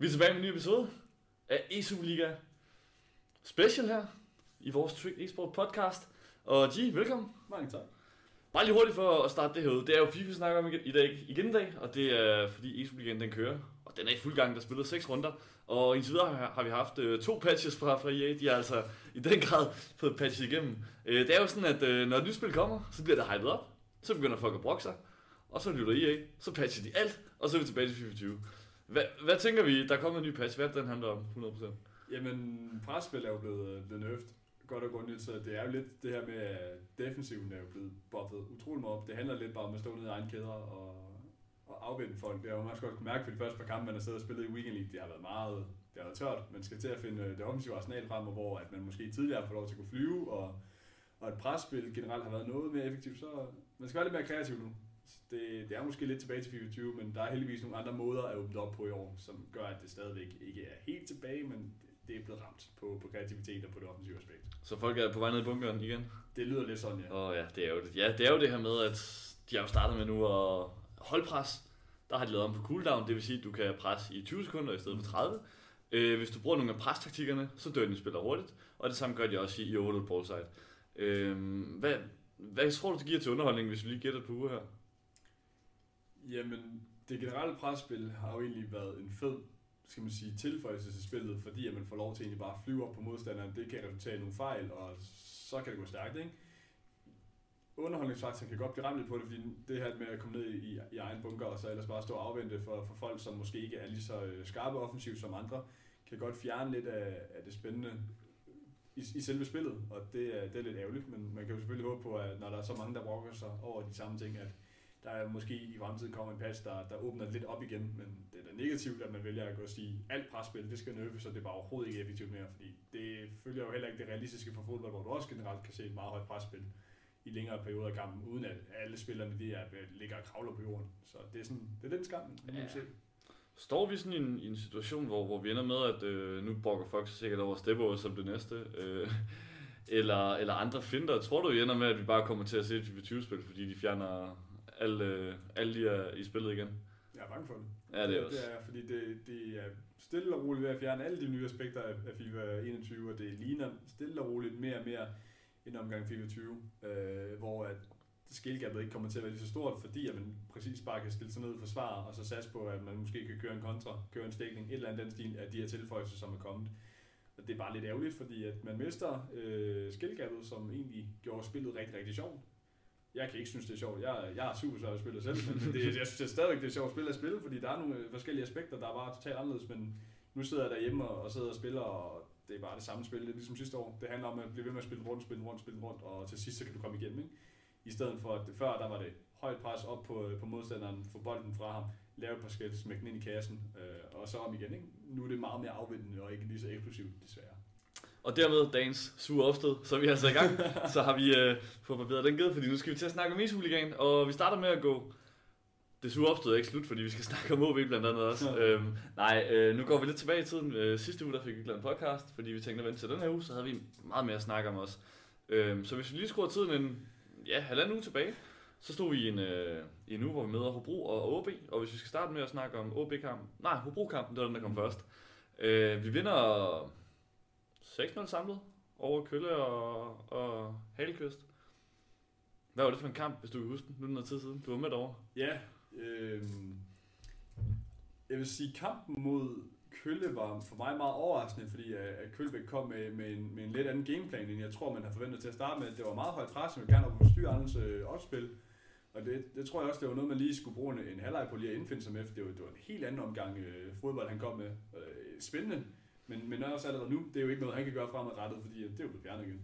Vi er tilbage med en ny episode af E-Superliga Special her i vores Trick Esport podcast. Og G, velkommen. Mange tak. Bare lige hurtigt for at starte det her ud. Det er jo FIFA, vi snakker om i dag, igen i dag, og det er fordi E-Superligaen den kører. Og den er i fuld gang, der er spillet seks runder. Og indtil videre har, vi haft øh, to patches fra, fra EA. De har altså i den grad fået patches igennem. Øh, det er jo sådan, at øh, når et nyt spil kommer, så bliver det hypet op. Så begynder folk at brokke sig. Og så lytter EA, så patcher de alt, og så er vi tilbage til FIFA 20. Hvad, hvad tænker vi, der er kommet en ny patch? Hvad det, den handler om 100%? Jamen, presspil er jo blevet, øh, blevet øft godt og grundigt, så det er jo lidt det her med, at defensiven er jo blevet buffet utrolig meget op. Det handler lidt bare om at stå nede i egen kæder og, og afvende folk. Det har jo også godt kunne mærke for de første par kampe, man har siddet og spillet i Weekend League. Det har været meget det har været tørt. Man skal til at finde øh, det offensive arsenal frem, hvor at man måske tidligere har fået lov til at kunne flyve, og, og et presspil generelt har været noget mere effektivt, så man skal være lidt mere kreativ nu. Det, det er måske lidt tilbage til FIFA 20, men der er heldigvis nogle andre måder at åbne op på i år, som gør, at det stadigvæk ikke er helt tilbage, men det er blevet ramt på, på kreativitet og på det offensive aspekt. Så folk er på vej ned i bunkeren igen? Det lyder lidt sådan, ja. Og ja, det er jo det. Ja, det er jo det her med, at de har jo startet med nu at holdpres. Der har de lavet om på cooldown, det vil sige, at du kan presse i 20 sekunder i stedet for 30. Øh, hvis du bruger nogle af prestaktikkerne, så dør din spiller hurtigt, og det samme gør de også i, i Overload Ballside. Øh, hvad, hvad tror du, det giver til underholdning, hvis vi lige gætter på uger her? Jamen, det generelle presspil har jo egentlig været en fed skal man sige, tilføjelse til spillet, fordi at man får lov til egentlig bare at flyve op på modstanderen. Det kan resultere i nogle fejl, og så kan det gå stærkt, ikke? Underholdningsfaktoren kan godt blive ramt på det, fordi det her med at komme ned i, i egen bunker, og så ellers bare stå og afvente for, for folk, som måske ikke er lige så øh, skarpe offensivt som andre, kan godt fjerne lidt af, af det spændende i, i selve spillet, og det er, det er lidt ærgerligt, men man kan jo selvfølgelig håbe på, at når der er så mange, der brokker sig over de samme ting, at der er måske i fremtiden kommer en patch, der, der åbner lidt op igen, men det er da negativt, at man vælger at gå og sige, alt presspil, det skal nøbe, så det er bare overhovedet ikke effektivt mere, fordi det følger jo heller ikke det realistiske for fodbold, hvor du også generelt kan se et meget højt presspil i længere perioder af kampen, uden at alle spillerne de er, ligger og kravler på jorden. Så det er, sådan, det er den skam, man ja. se. Står vi sådan i en, i en situation, hvor, hvor vi ender med, at øh, nu brokker folk sikkert over Steppo som det næste, øh, eller, eller andre finder. Tror du, vi ender med, at vi bare kommer til at se et 20-spil, fordi de fjerner alle, alle de er i spillet igen. Jeg er bange for det. Ja, det er også. Det er, fordi det, det er stille og roligt ved at fjerne alle de nye aspekter af, FIFA 21, og det ligner stille og roligt mere og mere en omgang FIFA 20, øh, hvor at skillgapet ikke kommer til at være lige så stort, fordi at man præcis bare kan stille sig ned og forsvare, og så satse på, at man måske kan køre en kontra, køre en stikning, et eller andet den stil af de her tilføjelser, som er kommet. Og det er bare lidt ærgerligt, fordi at man mister øh, skillgapet, som egentlig gjorde spillet rigtig, rigtig sjovt jeg kan ikke synes, det er sjovt. Jeg, jeg er super svært at spille selv, men det, jeg synes det stadigvæk, det er sjovt at spille at spille, fordi der er nogle forskellige aspekter, der er bare totalt anderledes, men nu sidder jeg derhjemme og, og sidder og spiller, og det er bare det samme spil, det er ligesom sidste år. Det handler om at blive ved med at spille rundt, spille rundt, spille rundt, og til sidst så kan du komme igennem. Ikke? I stedet for, at det, før der var det højt pres op på, øh, på modstanderen, få bolden fra ham, lave et par skæld, smække den ind i kassen, øh, og så om igen. Ikke? Nu er det meget mere afvendende og ikke lige så eksplosivt, desværre. Og dermed dagens sure opstød, så er vi altså i gang. så har vi øh, fået barberet den ged, fordi nu skal vi til at snakke om Ishuligan, og vi starter med at gå... Det sure opstød er ikke slut, fordi vi skal snakke om OB blandt andet også. Ja. Øhm, nej, øh, nu går vi lidt tilbage i tiden. Øh, sidste uge der fik vi lavet en podcast, fordi vi tænkte at vente til den her uge, så havde vi meget mere at snakke om os. Øhm, så hvis vi lige skruer tiden en ja, halvanden uge tilbage, så stod vi i en, øh, i en uge, hvor vi møder Hobro og OB. Og hvis vi skal starte med at snakke om OB-kampen, nej, Hobro-kampen, det var den, der kom mm. først. Øh, vi vinder 6-0 samlet over Kølle og, og Halekyst. Hvad var det for en kamp, hvis du kan huske den? Nu er noget tid siden. Du var med derovre. Ja, øh, jeg vil sige, kampen mod Kølle var for mig meget overraskende, fordi øh, at Kølbæk kom med, med, en, med en lidt anden gameplan, end jeg tror, man har forventet til at starte med. Det var meget højt pres, og gerne op styre andres øh, opspil. Og det, det tror jeg også, det var noget, man lige skulle bruge en, en halvleg på lige at indfinde sig med, for det var, det var en helt anden omgang øh, fodbold, han kom med. Øh, spændende, men, men også allerede nu, det er jo ikke noget, han kan gøre fremadrettet, fordi det er jo blevet fjernet igen.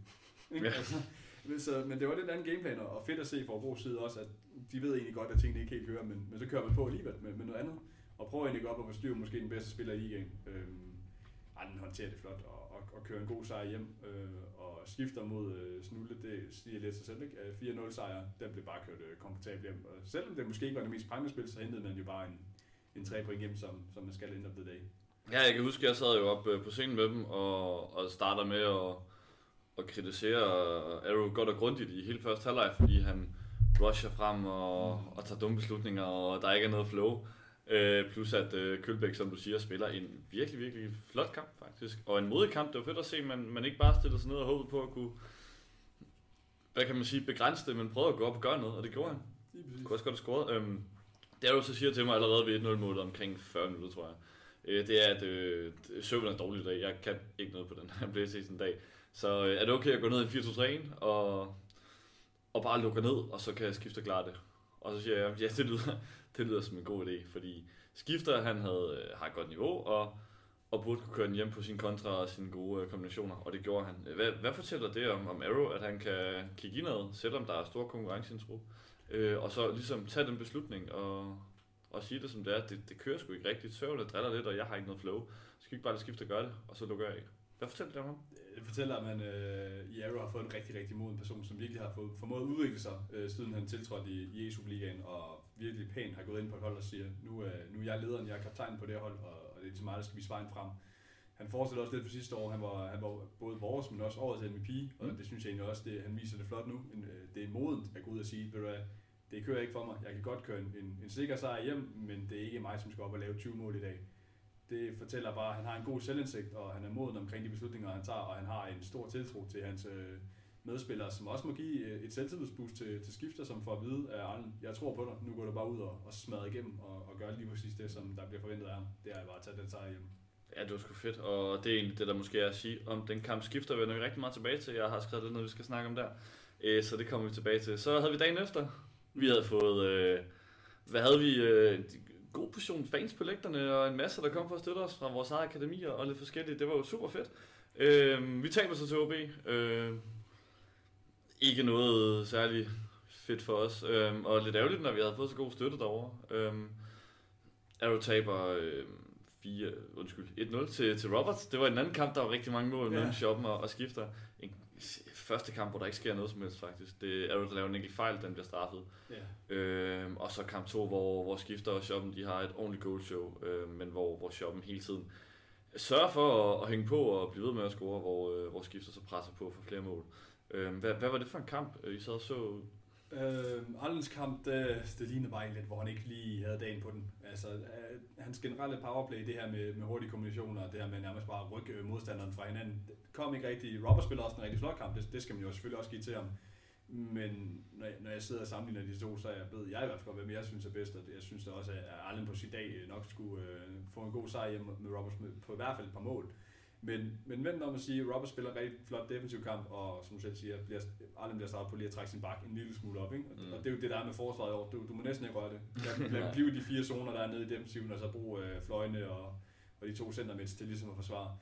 Ja. altså, men, så, men det var lidt anden gameplan, og fedt at se fra vores side også, at de ved egentlig godt, at tingene ikke helt kører, men, men så kører man på alligevel med, med noget andet, og prøver egentlig godt at forstyrre måske den bedste spiller i ligaen. Øhm, ej, den håndterer det flot, og, og, og kører en god sejr hjem, øh, og skifter mod øh, Snulle, det siger lidt sig selv, ikke? 4-0 sejr, den blev bare kørt øh, komfortabelt hjem, og selvom det måske ikke var det mest prangende spil, så hentede man jo bare en, en 3 point hjem, som, som man skal end of the day. Ja, jeg kan huske, jeg sad jo op øh, på scenen med dem, og, og starter med at, at kritisere Arrow godt og grundigt i hele første halvleg, fordi han rusher frem og, og tager dumme beslutninger, og der ikke er noget flow. Øh, plus at øh, Kølbæk, som du siger, spiller en virkelig, virkelig flot kamp faktisk. Og en modig kamp. Det var fedt at se, at man, man ikke bare stillede sig ned og håbede på at kunne, hvad kan man sige, begrænse det, men prøvede at gå op og gøre noget, og det gjorde han. Præcis. Kunne også godt have scoret. Øhm, det er du så siger til mig allerede ved 1-0-målet omkring 40 minutter, tror jeg. Øh, det er, at øh, serveren er dårlig i dag. Jeg kan ikke noget på den her Playstation dag. Så øh, er det okay at gå ned i 4-2-3-1 og, og bare lukke ned, og så kan jeg skifte klare det. Og så siger jeg, ja, det lyder, det lyder som en god idé, fordi skifter han havde, øh, har et godt niveau, og, og burde kunne køre den hjem på sin kontra og sine gode øh, kombinationer, og det gjorde han. Øh, hvad, hvad fortæller det om, om Arrow, at han kan kigge indad, selvom der er stor konkurrence i en trup, øh, og så ligesom tage den beslutning og, og sige det som det er, det, det kører sgu ikke rigtigt, søvnet driller lidt, og jeg har ikke noget flow. Så skal ikke bare skifte og gøre det, og så lukker jeg af. Hvad fortæller det om ham? Det fortæller, at man øh, i Arrow har fået en rigtig, rigtig moden person, som virkelig har fået, formået at udvikle sig, øh, siden han tiltrådte i, i E-Superligaen, og virkelig pænt har gået ind på et hold og siger, nu, øh, nu er jeg lederen, jeg er kaptajn på det her hold, og, og det er ligesom mig, der skal vise vejen frem. Han fortsætter også lidt for sidste år, han var, han var både vores, men også årets MVP, og Mm. det synes jeg egentlig også, det, han viser det flot nu. Øh, det er modent at gå ud og sige, ved du hvad, det kører ikke for mig, jeg kan godt køre en, en, en sikker sejr hjem, men det er ikke mig, som skal op og lave 20 mål i dag det fortæller bare, at han har en god selvindsigt, og han er moden omkring de beslutninger, han tager, og han har en stor tiltro til hans øh, medspillere, som også må give øh, et selvtillidsboost til, til skifter, som får at vide at Arne, jeg tror på dig, nu går du bare ud og, og smadrer igennem, og, og gør lige præcis det, som der bliver forventet af ham. Det er bare at tage den sejr hjem. Ja, det var sgu fedt, og det er egentlig det, der måske er at sige om den kamp skifter, vender vi rigtig meget tilbage til. Jeg har skrevet lidt noget, vi skal snakke om der, øh, så det kommer vi tilbage til. Så havde vi dagen efter, vi havde fået, øh, hvad havde vi, øh, god portion fans på lægterne, og en masse, der kom for at støtte os fra vores eget akademier og lidt forskelligt. Det var jo super fedt. Øh, vi taber så til OB. Øh, ikke noget særlig fedt for os, øh, og lidt ærgerligt, når vi havde fået så god støtte derovre. Øh, Arrow taber øh, 4, undskyld, 1-0 til, til Roberts. Det var en anden kamp, der var rigtig mange mål Ja. mellem shoppen og, og skifter. En første kamp, hvor der ikke sker noget som helst faktisk. Det er Arrow, der laver en enkelt fejl, den bliver straffet. Ja. Øh, og så kamp 2, hvor, hvor skifter og shoppen, de har et ordentligt goal show, øh, men hvor, hvor shoppen hele tiden sørger for at, at, hænge på og blive ved med at score, hvor, øh, hvor skifter så presser på for flere mål. Øh, hvad, hvad var det for en kamp, øh, I sad og så? Øh, Arlens kamp, det, det lignede bare en lidt, hvor han ikke lige havde dagen på den. Altså, øh, hans generelle powerplay, det her med, med hurtige kombinationer, det her med nærmest bare at rykke øh, modstanderen fra hinanden, det kom ikke rigtig. Robert spiller også en rigtig flot kamp, det, det skal man jo selvfølgelig også give til ham. Men når jeg, når jeg sidder og sammenligner de to, så er jeg ved jeg i hvert fald godt, hvem jeg synes er bedst, og jeg synes da også, at Arlen på sit dag nok skulle øh, få en god sejr hjem med Roberts på i hvert fald et par mål. Men, men vent om at sige, at Robert spiller en rigtig flot defensiv kamp, og som du selv siger, bliver, Arlen bliver startet på lige at trække sin bak en lille smule op. Ikke? Og, Mm. og det er jo det, der er med forsvaret i år. Du, du må næsten ikke røre det. Lad, lad blive i de fire zoner, der er nede i defensiven, og så bruge øh, fløjene og, og de to centermids til ligesom at forsvare.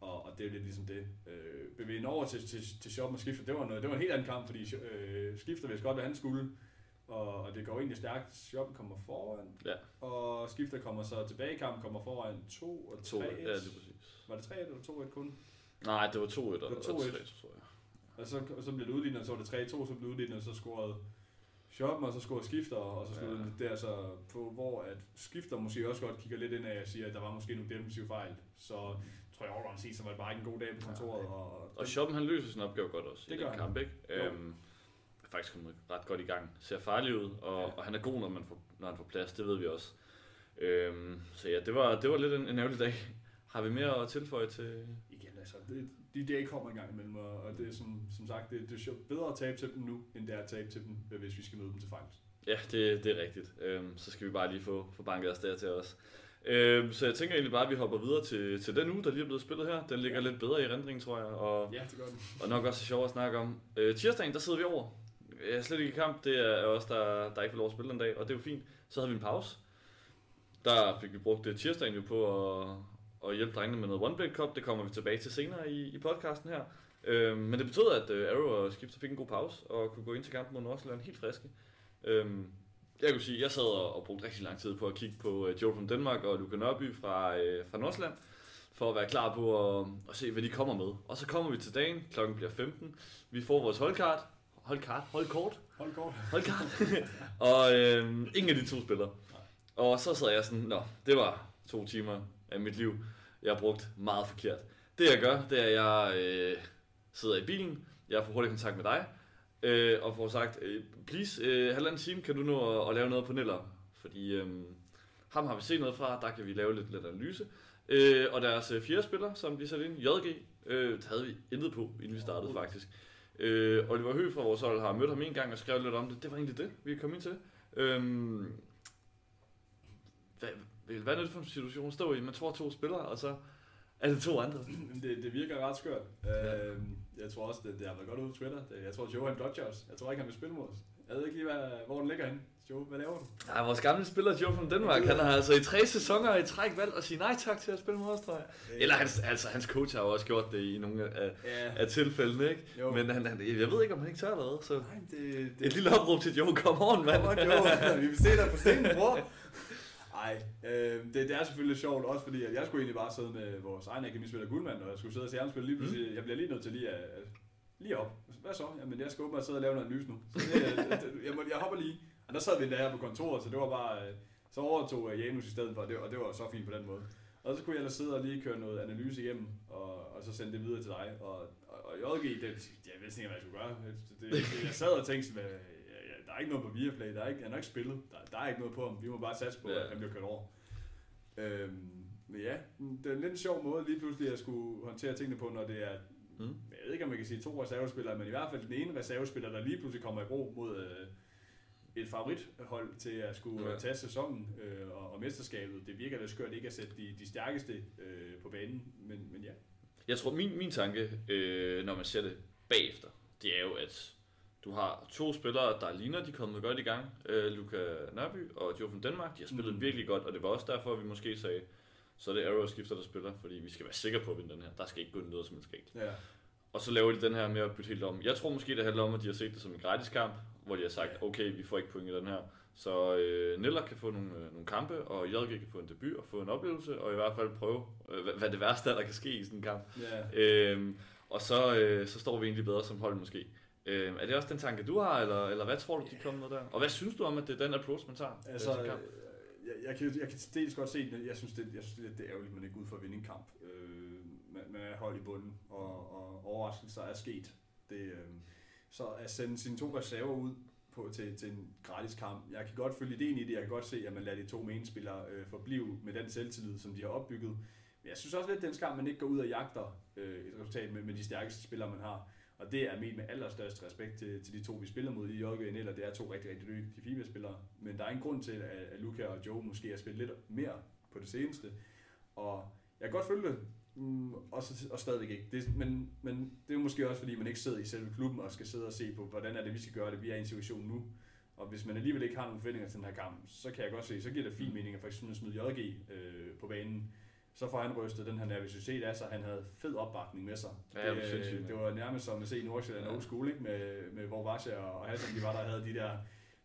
Og, og det er jo lidt ligesom det. Øh, bevægen over til, til, til shoppen og skifter, det var, noget, det var en helt anden kamp, fordi øh, skifter vidste godt, hvad han skulle. Og, og det går egentlig stærkt. Shoppen kommer foran, Ja. og skifter kommer så tilbage i kampen, kommer foran 2 og 3 To, ja. Var det 3 eller 2-1 kun? Nej, det var 2-1 og, Det var og 2-1. 3, tror jeg. Og så, og så blev det udlignet, og så var det 3-2, så blev det udlignet, og så scorede Shoppen, og så scorede Skifter, og så sluttede Ja. det der så på, hvor at Skifter måske også godt kigger lidt ind af og siger, at der var måske nogle defensive fejl. Så tror jeg overall set, så var det bare ikke en god dag på kontoret. Og, Og Shoppen han løser sin opgave godt også Det i den han. kamp, ikke? Øhm, faktisk kommet ret godt i gang. Ser farlig ud, og, Ja. og han er god, når, man får, når han får plads, det ved vi også. Øhm, så ja, det var, det var lidt en, en ærgerlig dag. Har vi mere at tilføje til... igen, altså, det, de dage kommer en gang imellem, og, det er som, som sagt, det, det er bedre at tabe til dem nu, end det er at tabe til dem, øh, hvis vi skal møde dem til finals. Ja, det, det er rigtigt. Øhm, så skal vi bare lige få, få banket os der til os. Øhm, så jeg tænker egentlig bare, at vi hopper videre til, til den uge, der lige er blevet spillet her. Den ligger Ja. lidt bedre i erindringen, tror jeg. Og, Ja, det gør den. og nok også sjovt at snakke om. Øh, tirsdagen, der sidder vi over. Jeg er slet ikke i kamp. Det er os, der, der ikke får lov at spille den dag, og det er jo fint. Så havde vi en pause. Der fik vi brugt det tirsdagen jo på at, at hjælpe drengene med noget One Break Cup. Det kommer vi tilbage til senere i, i podcasten her. Øhm, men det betød, at øh, Arrow og Skifter fik en god pause og kunne gå ind til kampen mod Nordsjælland helt friske. Øhm, jeg kunne sige, jeg sad og, og brugte rigtig lang tid på at kigge på øh, Joe fra Danmark og Luka Nørby fra, øh, fra Nordsjælland, for at være klar på at, at se, hvad de kommer med. Og så kommer vi til dagen, klokken bliver 15, vi får vores holdkart, holdkart, holdkort, Hold kort. holdkart, og øh, ingen af de to spiller. Og så sad jeg sådan, nå, det var to timer af mit liv, jeg har brugt meget forkert. Det jeg gør, det er, at jeg øh, sidder i bilen, jeg får hurtig kontakt med dig, øh, og får sagt, øh, please, øh, halvanden time, kan du nå at, at lave noget på Neller? Fordi øh, ham har vi set noget fra, der kan vi lave lidt, lidt analyse. Øh, og deres øh, fjerde spiller, som de satte ind, JG, øh, det havde vi intet på, inden vi startede faktisk. Øh, Oliver Høgh fra vores hold har mødt ham en gang og skrevet lidt om det. Det var egentlig det, vi kom ind til. Øh, hvad, hvad er det for en situation at stå i? Man tror to spillere, og så er det to andre. Det, det virker ret skørt. Ja. Øh, jeg tror også, det, det har været godt ude på Twitter. Det, jeg tror, Joe han dodger os. Jeg tror ikke, han vil spille mod os. Jeg ved ikke lige, hvad, hvor den ligger henne. Joe, hvad laver du? Ja, vores gamle spiller Joe fra Danmark, han har altså i tre sæsoner i træk valgt at sige nej tak til at spille mod os, tror jeg. Eller hans, altså, hans coach har jo også gjort det i nogle af, ja. af tilfældene, ikke? Jo. Men han, han, jeg ved ikke, om han ikke tør noget, så... Nej, det, det... Et lille opråb til Joe, kom on, mand. Come on, Joe. Vi vil se dig på scenen, bror. Nej, øh, det, det, er selvfølgelig sjovt, også fordi at jeg skulle egentlig bare sidde med vores egen akademispiller Guldmand, og jeg skulle sidde og se ham spille lige pludselig. Mm. Jeg bliver lige nødt til lige at, at lige op. Hvad så? Jamen, jeg skal åbenbart sidde og lave noget analyse nu. Så det, jeg, jeg, jeg hopper lige. Og der sad vi der på kontoret, så det var bare... Øh, så overtog Janus i stedet for, og det, og det var så fint på den måde. Og så kunne jeg ellers sidde og lige køre noget analyse igennem, og, og så sende det videre til dig. Og, og, og JG, det, jeg vidste ikke, hvad jeg skulle gøre. Det, det, jeg sad og tænkte, sådan, der er ikke noget på Viaplay, der er ikke, han har ikke spillet, der, der er ikke noget på ham, vi må bare satse på, ja. at han bliver kørt over. Øhm, men ja, det er en lidt sjov måde lige pludselig at skulle håndtere tingene på, når det er, mm. jeg ved ikke om man kan sige to reservespillere, men i hvert fald den ene reservespiller, der lige pludselig kommer i brug mod øh, et favorithold til at skulle ja. tage sæsonen øh, og, og mesterskabet. Det virker lidt skørt ikke at sætte de, de stærkeste øh, på banen, men, men ja. Jeg tror, min, min tanke, øh, når man ser det bagefter, det er jo, at du har to spillere, der ligner, de er kommet godt i gang. Uh, Luka Nørby og Joe Danmark, de har spillet mm. virkelig godt, og det var også derfor, vi måske sagde, så er det Arrow skifter, der spiller, fordi vi skal være sikre på at vinde den her. Der skal ikke gå noget som helst galt. Ja. Og så laver de den her med at bytte helt om. Jeg tror måske, det handler om, at de har set det som en gratis kamp, hvor de har sagt, okay, vi får ikke point i den her. Så øh, Niller kan få nogle, øh, nogle kampe, og JG kan få en debut og få en oplevelse, og i hvert fald prøve, øh, hvad, hvad det værste er, der kan ske i sådan en kamp. Yeah. Øhm, og så, øh, så står vi egentlig bedre som hold måske. Øh, er det også den tanke, du har, eller, eller hvad tror du, de kommer med der? Og hvad synes du om, at det er den approach, man tager? Altså, jeg, jeg, kan, jeg kan dels godt se det. Jeg synes, det, jeg synes, det er ærgerligt, at man ikke er ud for at vinde en kamp. Øh, man, man er hold i bunden, og, og overraskelser er sket. Det, øh, så at sende sine to reserver ud på, til, til en gratis kamp. Jeg kan godt følge ideen i det. Jeg kan godt se, at man lader de to menspillere øh, forblive med den selvtillid, som de har opbygget. Men jeg synes også lidt, at den skam, man ikke går ud og jagter øh, et resultat med, med de stærkeste spillere, man har. Og det er mit med allerstørste respekt til, til de to, vi spiller mod i og eller det er to rigtig, rigtig dygtige FIBA-spillere. Men der er en grund til, at, at Luca og Joe måske har spillet lidt mere på det seneste. Og jeg kan godt følge det, mm, og, så, og stadigvæk ikke. Det, men, men det er jo måske også, fordi man ikke sidder i selve klubben og skal sidde og se på, hvordan er det, vi skal gøre det. Vi er i en situation nu. Og hvis man alligevel ikke har nogen forventninger til den her kamp, så kan jeg godt se, så giver det fin mening at for eksempel smide JG øh, på banen så får han rystet den her nervøsitet af sig. Han havde fed opbakning med sig. Ja, det, det, det var nærmest som at se Nordsjælland ja. Old School, ikke? med, med hvor Vasha og Hassan, de var der havde de der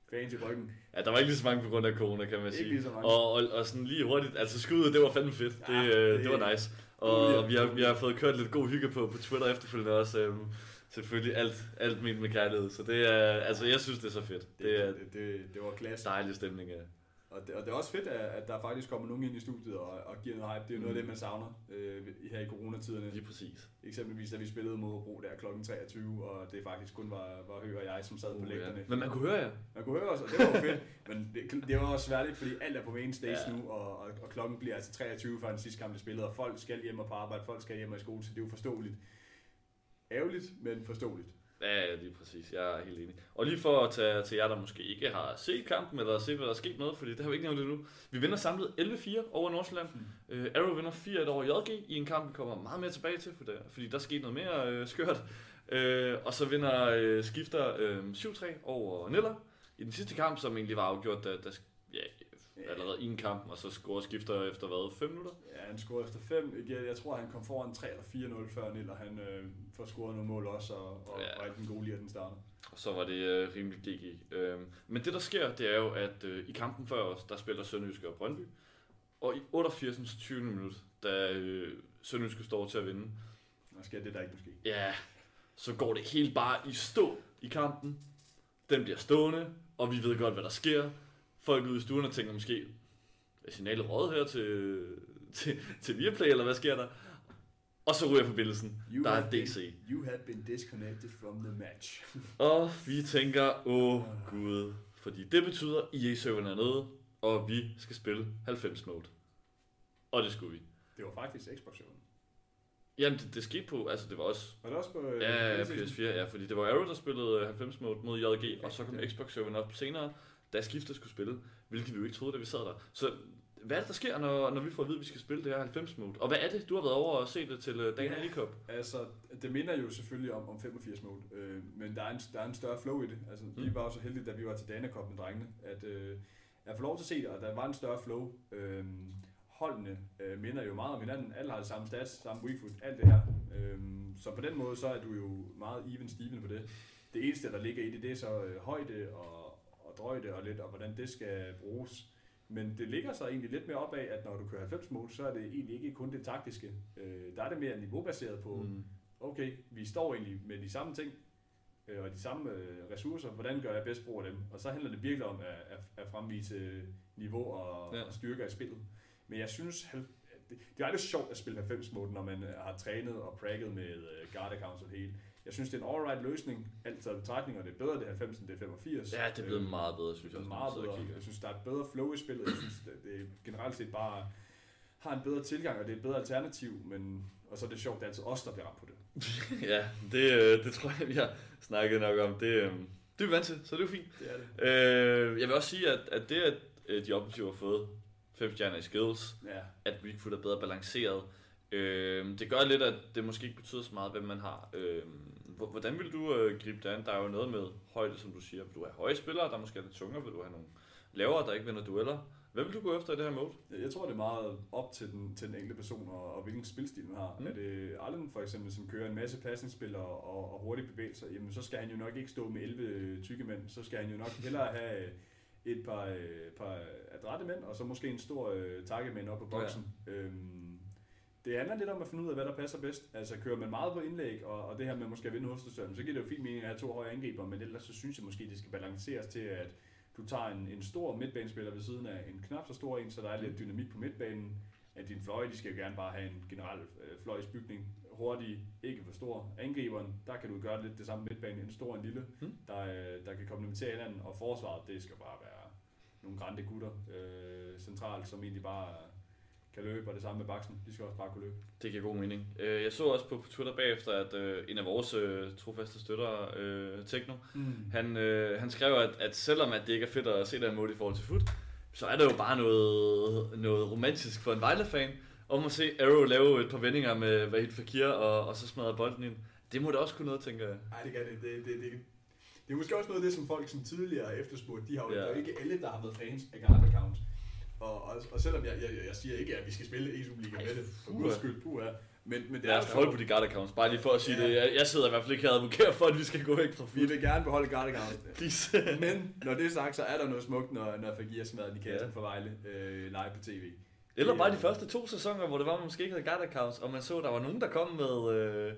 fans i ryggen. Ja, der var ikke lige så mange på grund af corona, kan man sige. Ikke lige så mange. Og, og, og sådan lige hurtigt, altså skuddet, det var fandme fedt. Ja, det, det, det, var nice. Og vi har, vi har fået kørt lidt god hygge på, på Twitter efterfølgende også. Øhm, selvfølgelig alt, alt mit med kærlighed. Så det er, altså jeg synes, det er så fedt. Det, det, er, det, det, det var klasse. Dejlig stemning, ja. Og det, og det er også fedt, at, der faktisk kommer nogen ind i studiet og, og giver noget hype. Det er jo noget af det, man savner øh, her i coronatiderne. Lige præcis. Eksempelvis, da vi spillede mod Hobro der kl. 23, og det faktisk kun var, var Høgh og jeg, som sad uh, på lægterne. Ja. Men man kunne høre jer. Man kunne høre os, og det var fedt. Men det, det var også svært, fordi alt er på main stage ja. nu, og, og, og, klokken bliver altså 23 før den sidste kamp, vi spillede, og folk skal hjem og på arbejde, folk skal hjem og i skole, så det er jo forståeligt. Ærgerligt, men forståeligt. Ja, lige præcis. Jeg er helt enig. Og lige for at tage til jer, der måske ikke har set kampen, eller set, hvad der er sket noget, fordi det har vi ikke nævnt endnu. Vi vinder samlet 11-4 over Nordsjælland. Mm. Uh, Arrow vinder 4-1 over JG i en kamp, vi kommer meget mere tilbage til, for der, fordi der skete noget mere uh, skørt. Uh, og så vinder uh, skifter uh, 7-3 over Niller i den sidste kamp, som egentlig var afgjort, da, da allerede i en kamp, og så scorer skifter efter hvad, 5 minutter? Ja, han scorede efter 5. Jeg, jeg tror, han kom foran 3 eller 4-0 før Niller. Han øh, får scoret nogle mål også, og, og, ja. og er den gode lige, at den starter. Og så var det øh, rimelig GG. Øh, men det, der sker, det er jo, at øh, i kampen før os, der spiller Sønderjyske og Brøndby. Og i 88. 20. minut, da øh, Sønderjyske står til at vinde. Der sker det, der ikke måske. Ja, så går det helt bare i stå i kampen. Den bliver stående, og vi ved godt, hvad der sker folk ude i stuen og tænker måske, er signalet råd her til, til, til Viaplay, eller hvad sker der? Og så ryger forbindelsen. You der er DC. Been, you have been disconnected from the match. og vi tænker, åh oh, gud. Fordi det betyder, at EA-serveren er nede. og vi skal spille 90 mode. Og det skulle vi. Det var faktisk Xbox-showen. Jamen, det, det skete på, altså det var også Var det også på øh, Ja, ja, PlayStation? PS4, ja, fordi det var Arrow, der spillede øh, 90 mode mod JG, og så kom Ja. Xbox-serveren op senere, da skiftet skulle spille, hvilket vi jo ikke troede, da vi sad der. Så hvad er det, der sker, når, når vi får at vide, at vi skal spille det her 90 mode? Og hvad er det? Du har været over og set det til uh, Dana Ja. Cup. Altså, det minder jo selvfølgelig om, om 85 mode, øh, men der er, en, der er en større flow i det. Altså, mm. vi var jo så heldige, da vi var til Dana Cup med drengene, at øh, jeg får lov til at se det, og der var en større flow. Øh, holdene øh, minder jo meget om hinanden. Alle har det samme stats, samme weak foot, alt det her. Øh, så på den måde, så er du jo meget even Steven på det. Det eneste, der ligger i det, det er så øh, højde og drøjde og lidt, og hvordan det skal bruges. Men det ligger så egentlig lidt mere op af, at når du kører 90 mode, så er det egentlig ikke kun det taktiske. Øh, der er det mere niveaubaseret på, mm. Okay, vi står egentlig med de samme ting, øh, og de samme øh, ressourcer, hvordan gør jeg bedst brug af dem? Og så handler det virkelig om at, at, at fremvise niveau og, ja. Og styrker i spillet. Men jeg synes, det, det er lidt sjovt at spille 90 mode, når man har trænet og pragget med øh, guard accounts og det hele. Jeg synes, det er en alright løsning, alt taget betragtning, og det er bedre det er 90 end det er 85. Ja, det er blevet Øh, meget bedre, synes jeg. også, er meget bedre. Jeg synes, der er et bedre flow i spillet. Jeg synes, det, det er generelt set bare har en bedre tilgang, og det er et bedre alternativ, men og så er det sjovt, det er altid os, der bliver ramt på det. ja, det, øh, det tror jeg, vi har snakket nok om. Det, øh, det er vi vant til, så det er fint. Det er det. Øh, jeg vil også sige, at, at det, at øh, de offensive har fået 5 stjerner i skills, Ja. at Weakfoot er bedre balanceret. Øh, det gør lidt, at det måske ikke betyder så meget, hvem man har. Øh, hvordan vil du øh, gribe det an? Der er jo noget med højde, som du siger. Vil du have høje spillere, der måske er lidt tungere? Vil du have nogle lavere, der ikke vinder dueller? Hvad vil du gå efter i det her mode? Jeg tror, det er meget op til den, til den enkelte person og, og hvilken spilstil man har. Mm. Er det Allen for eksempel, som kører en masse pasningsspil og, og, og hurtige bevægelser, jamen så skal han jo nok ikke stå med 11 tykke mænd. Så skal han jo nok hellere have et par, øh, par adrette mænd, og så måske en stor øh, takkemænd op på boksen. Ja. Øhm, det handler lidt om at finde ud af, hvad der passer bedst. Altså kører man meget på indlæg, og, og det her med måske at vinde hovedstødstøren, så giver det jo fint mening at have to høje angriber, men ellers så synes jeg måske, det skal balanceres til, at du tager en, en stor midtbanespiller ved siden af en knap så stor en, så der er lidt dynamik på midtbanen. At dine fløje, de skal jo gerne bare have en generel øh, fløjsbygning. Hurtig, ikke for stor. Angriberen, der kan du gøre lidt det samme midtbanen, en stor og en lille, Mm. der, øh, der kan komplementere hinanden. Og forsvaret, det skal bare være nogle grande gutter øh, centralt, som egentlig bare kan løbe, og det samme med baksen. De skal også bare kunne løbe. Det giver god mening. Øh, jeg så også på, Twitter bagefter, at øh, en af vores øh, trofaste støtter, øh, Tekno, Mm. han, han skrev, at, at selvom at det ikke er fedt at se den måde i forhold til foot, så er det jo bare noget, noget romantisk for en Vejle-fan, om at se Arrow lave et par vendinger med Vahid Fakir, og, og så smadre bolden ind. Det må da også kunne noget, tænker jeg. Nej, det kan det. Det, det, det. det er måske også noget af det, som folk som tidligere har efterspurgt. De har jo, Ja. der er jo ikke alle, der har været fans af Guard Account. Og, og, og selvom jeg, jeg, jeg siger ikke, at vi skal spille EU Liga med det, for guds skyld, puha. Men, men det Lad er os holde på de guard accounts, bare lige for at sige Ja. det. Jeg, jeg sidder i hvert fald ikke her og advokerer for, at vi skal gå væk fra Vi foot. vil gerne beholde Guard Account. Please. Men når det er sagt, så er der noget smukt, når, når Fagir smadrer i kassen Ja. for Vejle øh, live på tv. Eller bare de første to sæsoner, hvor det var, man måske ikke havde guard accounts, og man så, at der var nogen, der kom med øh,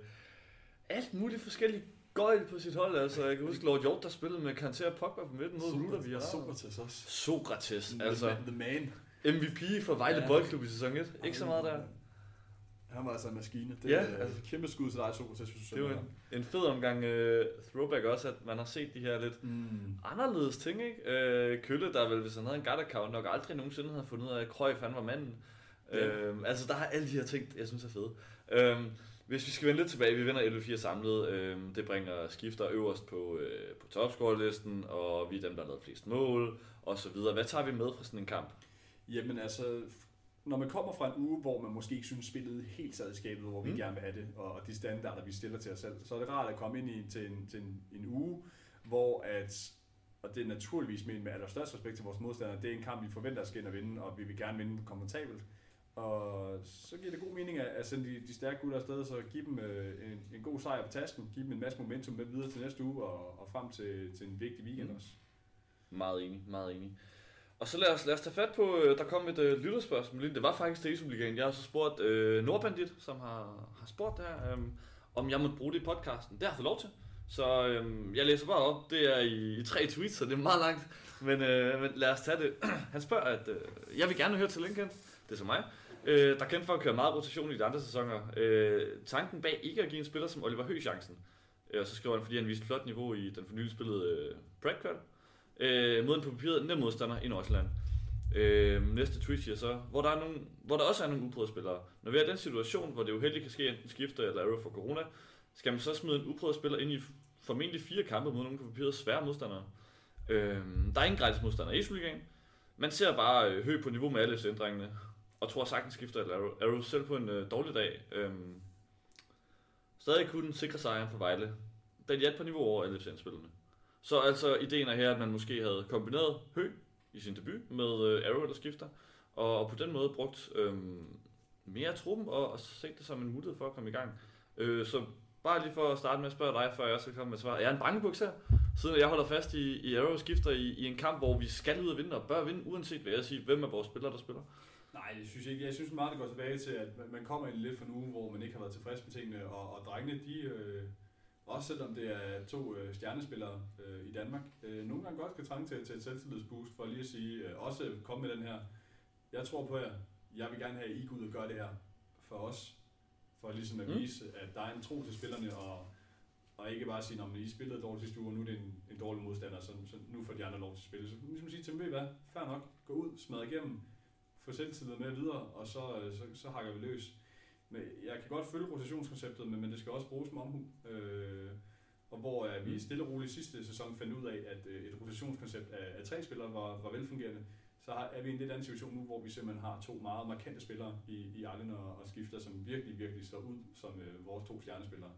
alt muligt forskellige gøjl på sit hold. Altså, jeg kan huske Lord Hjort, der spillede med Kanté og Pogba på midten mod Ruder via Sokrates også. Sokrates, altså The man. MVP for Vejle Ja. Boldklub i sæson 1. Ikke så meget der. Han var altså en maskine. Det Ja, er altså. kæmpe skud til dig, Sokrates, du Det var en, en fed omgang uh, throwback også, at man har set de her lidt. Mm. anderledes ting, ikke? Uh, Kølle, der vel, hvis han havde en guard nok aldrig nogensinde havde fundet ud af, at Cruyff, han var manden. Ja. Uh, altså, der er alle de her ting, jeg synes er fede. Uh, hvis vi skal vende lidt tilbage, vi vinder 11-4 samlet. Uh, det bringer skifter øverst på, uh, på topscore-listen, og vi er dem, der har lavet flest mål, og så videre. Hvad tager vi med fra sådan en kamp? Jamen altså, når man kommer fra en uge, hvor man måske ikke synes spillet helt sad i skabet, hvor vi Mm. gerne vil have det, og, og de standarder, vi stiller til os selv, så er det rart at komme ind i, til, en, til en, en uge, hvor at, og det er naturligvis med, med allerstørst respekt til vores modstandere, det er en kamp, vi forventer skal ind og vinde, og vi vil gerne vinde komfortabelt. Og så giver det god mening at, sende de, de stærke gutter afsted, så give dem øh, en, en god sejr på tasken, give dem en masse momentum med videre til næste uge, og, og frem til, til en vigtig weekend Mm. også. Meget enig, meget enig. Og så lad os, lad os tage fat på, øh, der kom et øh, lytterspørgsmål ind. Det var faktisk til Ligaen. Jeg har så spurgt øh, Nordbandit, som har, har spurgt det her, øh, om jeg måtte bruge det i podcasten. Det har jeg fået lov til. Så øh, jeg læser bare op. Det er i, i tre tweets, så det er meget langt. Men, øh, men lad os tage det. Han spørger, at øh, jeg vil gerne høre til Lincoln. Det er så mig. Øh, der kendte for at køre meget rotation i de andre sæsoner. Øh, tanken bag ikke at give en spiller som Oliver Høgh chancen. Øh, og så skriver han, fordi han viste flot niveau i den for nylig spillede øh, Pragqual. Øh, mod en på papiret nem modstander i Nordsjælland. Øh, næste tweet siger så, hvor der, er nogle, hvor der også er nogle uprøvede spillere. Når vi er i den situation, hvor det uheldigt kan ske enten skifter eller er for corona, skal man så smide en uprøvet spiller ind i formentlig fire kampe mod nogle på papiret svære modstandere. Øh, der er ingen gratis modstandere i Superligaen. Man ser bare øh, høj på niveau med alle ændringerne og tror sagtens skifter eller arrow. Arrow selv på en øh, dårlig dag. Øh, stadig kunne den sikre sejren for Vejle. Den hjalp på niveau over alle spillerne Så altså ideen er her, at man måske havde kombineret hø i sin debut med øh, Arrow, der skifter, og, og på den måde brugt øh, mere truppen og, og set det som en mulighed for at komme i gang. Øh, så bare lige for at starte med at spørge dig, før jeg skal komme med svar. Jeg er en bangebuks her, siden jeg holder fast i, i Arrow skifter i, i en kamp, hvor vi skal ud og vinde og bør vinde, uanset hvad jeg siger, hvem er vores spillere, der spiller. Nej, det synes jeg ikke. Jeg synes meget, det går tilbage til, at man kommer ind lidt fra en uge, hvor man ikke har været tilfreds med tingene, og, og drengene, de, øh, også selvom det er to øh, stjernespillere øh, i Danmark, øh, nogle gange godt kan trænge til, til et selvtillidsboost, for lige at sige, øh, også komme med den her, jeg tror på jer, jeg vil gerne have, at I går ud og gør det her for os, for ligesom at mm. vise, at der er en tro til spillerne, og, og ikke bare sige, at I spillede dårligt sidste uge, og nu er det en, en dårlig modstander, så, så nu får de andre lov til at spille. Så ligesom sige til dem, ved I hvad, fair nok, gå ud, smadre igennem, få selvtillid med videre, og så, øh, så, så hakker vi løs. Men jeg kan godt følge rotationskonceptet, men, men det skal også bruges med omhu. Øh, og hvor uh, vi mm. stille og roligt sidste sæson fandt ud af, at uh, et rotationskoncept af, af tre spillere var, var velfungerende, så har, er vi i en lidt anden situation nu, hvor vi simpelthen har to meget markante spillere i, i Arlen og, og Skifter, som virkelig, virkelig står ud som uh, vores to stjernespillere,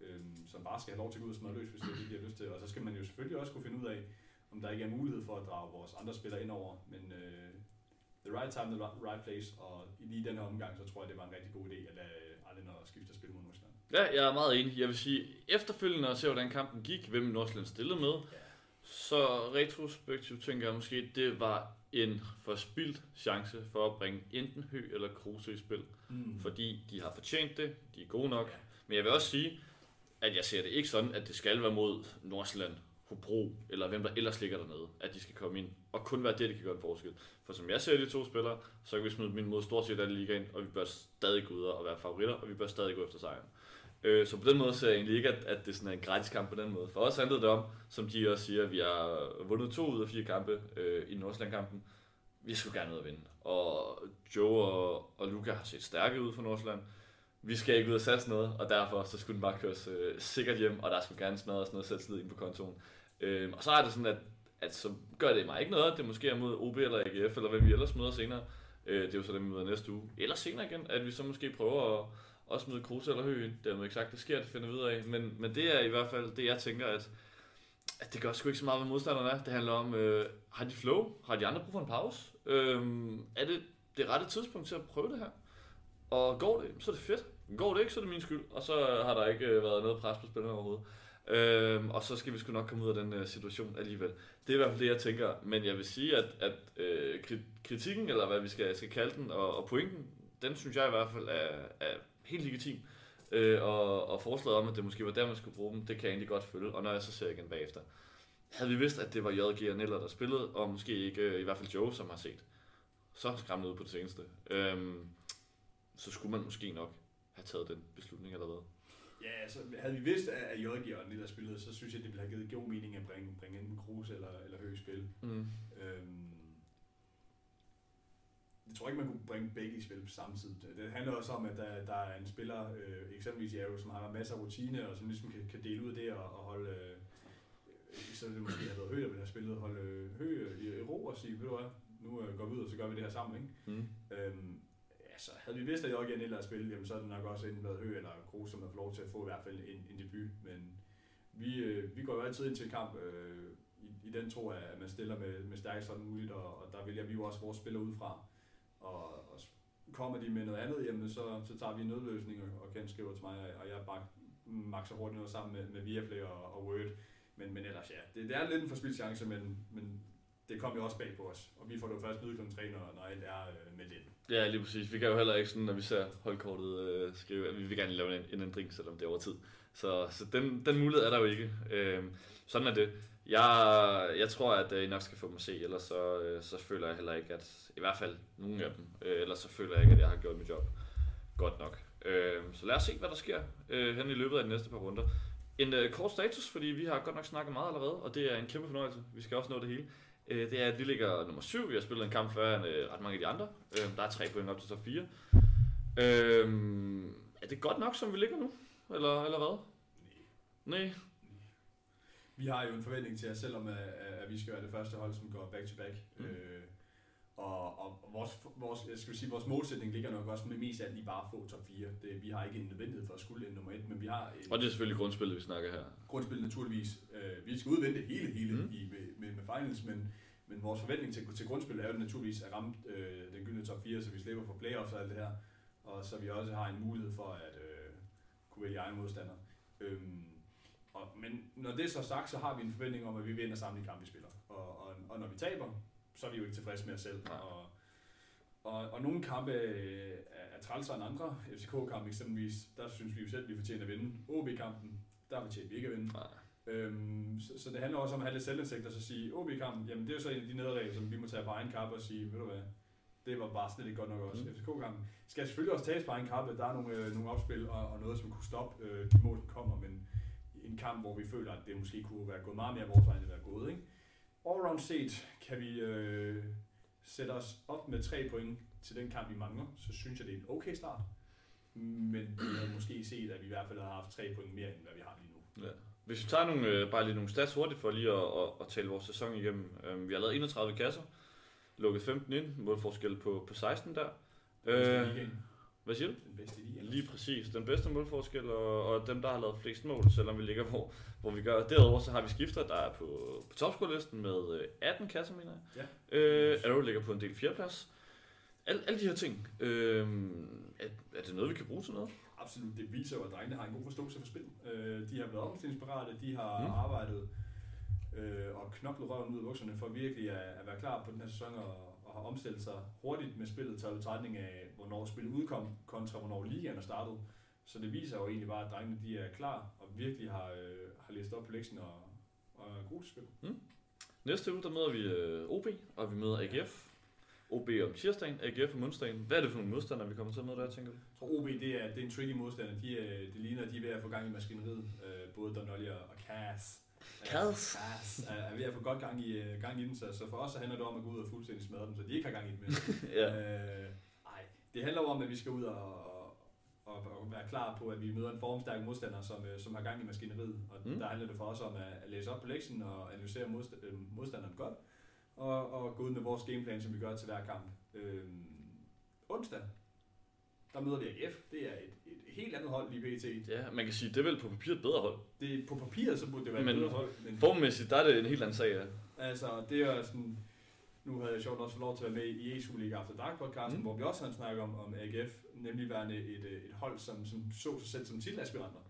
øh, som bare skal have lov til at gå ud og smadre løs, hvis det er det, de har lyst til. Og så skal man jo selvfølgelig også kunne finde ud af, om der ikke er mulighed for at drage vores andre spillere ind over, men øh, right time, the right place, og i lige den her omgang, så tror jeg, det var en rigtig god idé at lade Arlen og skifte spil mod Nordsjælland. Ja, jeg er meget enig. Jeg vil sige, efterfølgende at se, hvordan kampen gik, hvem Nordsjælland stillede med, ja. så retrospektivt tænker jeg måske, det var en forspildt chance for at bringe enten Hø eller Kruse i spil. Mm. Fordi de har fortjent det, de er gode nok. Ja. Men jeg vil også sige, at jeg ser det ikke sådan, at det skal være mod Nordsjælland Hobro, eller hvem der ellers ligger dernede, at de skal komme ind, og kun være det, der kan gøre en forskel. For som jeg ser de to spillere, så kan vi smide min mod stort set alle ligaen, og vi bør stadig gå ud og være favoritter, og vi bør stadig gå efter sejren. Øh, så på den måde ser jeg egentlig ikke, at, at det er en gratis kamp på den måde. For os handlede det om, som de også siger, at vi har vundet to ud af fire kampe øh, i Nordsjælland-kampen. Vi skulle gerne ud og vinde. Og Joe og, og Luca har set stærke ud for Nordsjælland vi skal ikke ud og satse noget, og derfor så skulle den bare køres øh, sikkert hjem, og der skulle gerne smadres noget selvtillid ind på kontoen. Øh, og så er det sådan, at, at så gør det mig ikke noget, at det måske er mod OB eller AGF, eller hvad vi ellers møder senere. Øh, det er jo så dem, vi møder næste uge. Eller senere igen, at vi så måske prøver at også smide Kruse eller er meget ikke sagt, det sker, det finder vi ud af. Men, men det er i hvert fald det, jeg tænker, at, at det gør sgu ikke så meget, hvad modstanderne er. Det handler om, øh, har de flow? Har de andre brug for en pause? Øh, er det det rette tidspunkt til at prøve det her? Og går det, så er det fedt. Går det ikke, så er det min skyld. Og så har der ikke øh, været noget pres på spillerne overhovedet. Øhm, og så skal vi sgu nok komme ud af den uh, situation alligevel. Det er i hvert fald det, jeg tænker. Men jeg vil sige, at, at øh, kritikken, eller hvad vi skal, skal kalde den, og, og pointen, den synes jeg i hvert fald er, er helt legitim. Øh, og, og forslaget om, at det måske var der, man skulle bruge dem, det kan jeg egentlig godt følge. Og når jeg så ser igen bagefter. Havde vi vidst, at det var JG og Neller, der spillede, og måske ikke, øh, i hvert fald Joe, som har set, så skræmmende ud på det seneste. Øhm, så skulle man måske nok have taget den beslutning eller hvad? Ja, altså havde vi vidst, at Jørgen og Nilla spillede, så synes jeg, det ville have givet god mening at bringe, bringe enten Kruse eller, eller Høgh i spil. Mm. Øhm, jeg tror ikke, man kunne bringe begge i spil tid. Det handler også om, at der, der er en spiller, øh, eksempelvis i som har masser af rutine, og som ligesom kan, kan dele ud af det og, og holde... Øh, så det måske have været Høgh, der ville have spillet, holde Høgh i, i ro og sige, ved du hvad, nu øh, går vi ud, og så gør vi det her sammen. Ikke? Mm. Øhm, altså, havde vi vidst, at Jorgen ellers spille, jamen, så er det nok også enten været Høgh eller Kroos, som har fået lov til at få i hvert fald en, en debut. Men vi, øh, vi går jo altid ind til kamp øh, i, i den tro, at man stiller med, med stærkest sådan muligt, og, og der vælger vi jo også vores spillere ud fra. Og, og kommer de med noget andet, jamen, så, så tager vi en nødløsning, og, og Ken skriver til mig, og jeg bare makser hurtigt noget sammen med, med Viaplay og, og Word. Men, men ellers ja, det, det er lidt en forspildt chance, men, men det kom jo også bag på os. Og vi får det jo først nyde kl. 3, når, når alt er øh, med lidt. Ja, lige præcis. Vi kan jo heller ikke sådan, når vi ser holdkortet øh, skrive, at vi vil gerne lave en, en ændring, selvom det er over tid. Så, så den, den mulighed er der jo ikke. Øh, sådan er det. Jeg, jeg tror, at øh, I nok skal få dem at se, ellers så, øh, så føler jeg heller ikke, at i hvert fald nogen af dem, øh, ellers så føler jeg ikke, at jeg har gjort mit job godt nok. Øh, så lad os se, hvad der sker øh, hen i løbet af de næste par runder. En øh, kort status, fordi vi har godt nok snakket meget allerede, og det er en kæmpe fornøjelse. Vi skal også nå det hele. Øh, det er, at vi ligger nummer 7. Vi har spillet en kamp før end øh, ret mange af de andre. Øh, der er tre point op til top 4. Øh, er det godt nok, som vi ligger nu? Eller, eller hvad? Nej. Vi har jo en forventning til os, selvom at, at vi skal være det første hold, som går back-to-back. Mm. Øh, og, og vores, vores, jeg skal sige, vores målsætning ligger nok også med mest af i bare at få top 4. Det, vi har ikke en nødvendighed for at skulle ind nummer 1, men vi har et Og det er selvfølgelig grundspillet, vi snakker her. grundspil naturligvis. Øh, vi skal udvente hele, hele Mm. i, med, med, med finals, men, men vores forventning til, til grundspil er jo naturligvis at ramme øh, den gyldne top 4, så vi slipper for playoffs og alt det her. Og så vi også har en mulighed for at øh, kunne vælge egen modstander. Øhm, og, men når det er så sagt, så har vi en forventning om, at vi vinder samtlige kampe, vi spiller. Og, og, og når vi taber, så er vi jo ikke tilfredse med os selv. Nej. Og, og, og nogle kampe øh, er, er trælsere end andre. FCK-kampen eksempelvis, der synes vi jo selv, at vi fortjener at vinde. OB-kampen, der fortjener vi ikke at vinde. Nej. Øhm, så, så det handler også om at have lidt selvindsigt og så sige, OB-kampen, jamen det er jo så en af de nederlag, som vi må tage på egen kappe og sige, ved du hvad, det var bare slet ikke godt nok også. Mm. FCK-kampen skal selvfølgelig også tages på egen kappe. Der er nogle, øh, nogle opspil og, og noget, som kunne stoppe øh, de mål, der kommer, men en kamp, hvor vi føler, at det måske kunne være gået meget mere vores vej, end det er gået. Ikke? Allround set kan vi øh, sætte os op med tre point til den kamp, vi mangler, så synes jeg, det er en okay start. Men vi havde måske set, at vi i hvert fald har haft tre point mere, end hvad vi har lige nu. Ja. Hvis vi tager nogle, øh, bare lige nogle stats hurtigt for lige at, at, at tale vores sæson igennem. Øh, vi har lavet 31 kasser, lukket 15 ind, målforskel på, på 16 der. Øh, hvad siger du? den bedste i. Lige præcis. Den bedste målforskel, og, og dem, der har lavet flest mål, selvom vi ligger, hvor, hvor vi gør. Derudover så har vi skifter, der er på, på topscore-listen med øh, 18 kasser, mener jeg. Ja. Øh, Arrow ligger på en del fjerdeplads. Al, alle de her ting, øh, er, er det noget, vi kan bruge til noget? Absolut, det viser jo, at drengene har en god forståelse for spil. Øh, de har været omstillingsparate, de har Mm. arbejdet øh, og knoklet røven ud af bukserne for virkelig at, at være klar på den her sæson og har omstillet sig hurtigt med spillet til betragtning af, hvornår spillet udkom, kontra hvornår ligaen er startet. Så det viser jo egentlig bare, at drengene de er klar og virkelig har, øh, har læst op på lektien og, og er gode til spil. Næste uge, der møder vi øh, OB, og vi møder AGF. OB om tirsdagen, AGF om onsdagen. Hvad er det for nogle modstandere, vi kommer til at møde der, tænker du? Jeg tror OB det er, det er en tricky modstander. De, er, det ligner, at de er ved at få gang i maskineriet. Øh, både Donolly og og Cass. Cass. Øh, Cass er, er ved at få godt gang i, øh, gang i den, så, så for os så handler det om at gå ud og fuldstændig smadre dem, så de ikke har gang i den mere. ja. øh, ej, det handler om, at vi skal ud og, og, og, være klar på, at vi møder en formstærk modstander, som, øh, som har gang i maskineriet. Og Mm. der handler det for os om at, at læse op på lektien og analysere modst- øh, modstanderen godt. Og, og gå ud med vores gameplan, som vi gør til hver kamp. Øh, onsdag, der møder vi AGF. Det er et, et helt andet hold lige pt. ja, man kan sige, det er vel på papiret et bedre hold. Det, på papiret, så burde det være Men et bedre hold. Men Formmæssigt, der er det en helt anden sag, ja. Altså, det er sådan... Nu havde jeg sjovt også fået lov til at være med i ESU League After Dark podcasten, Mm. hvor vi også havde snakket om, om AGF, nemlig værende et, øh, et hold, som, som så sig selv som titelaspiranter.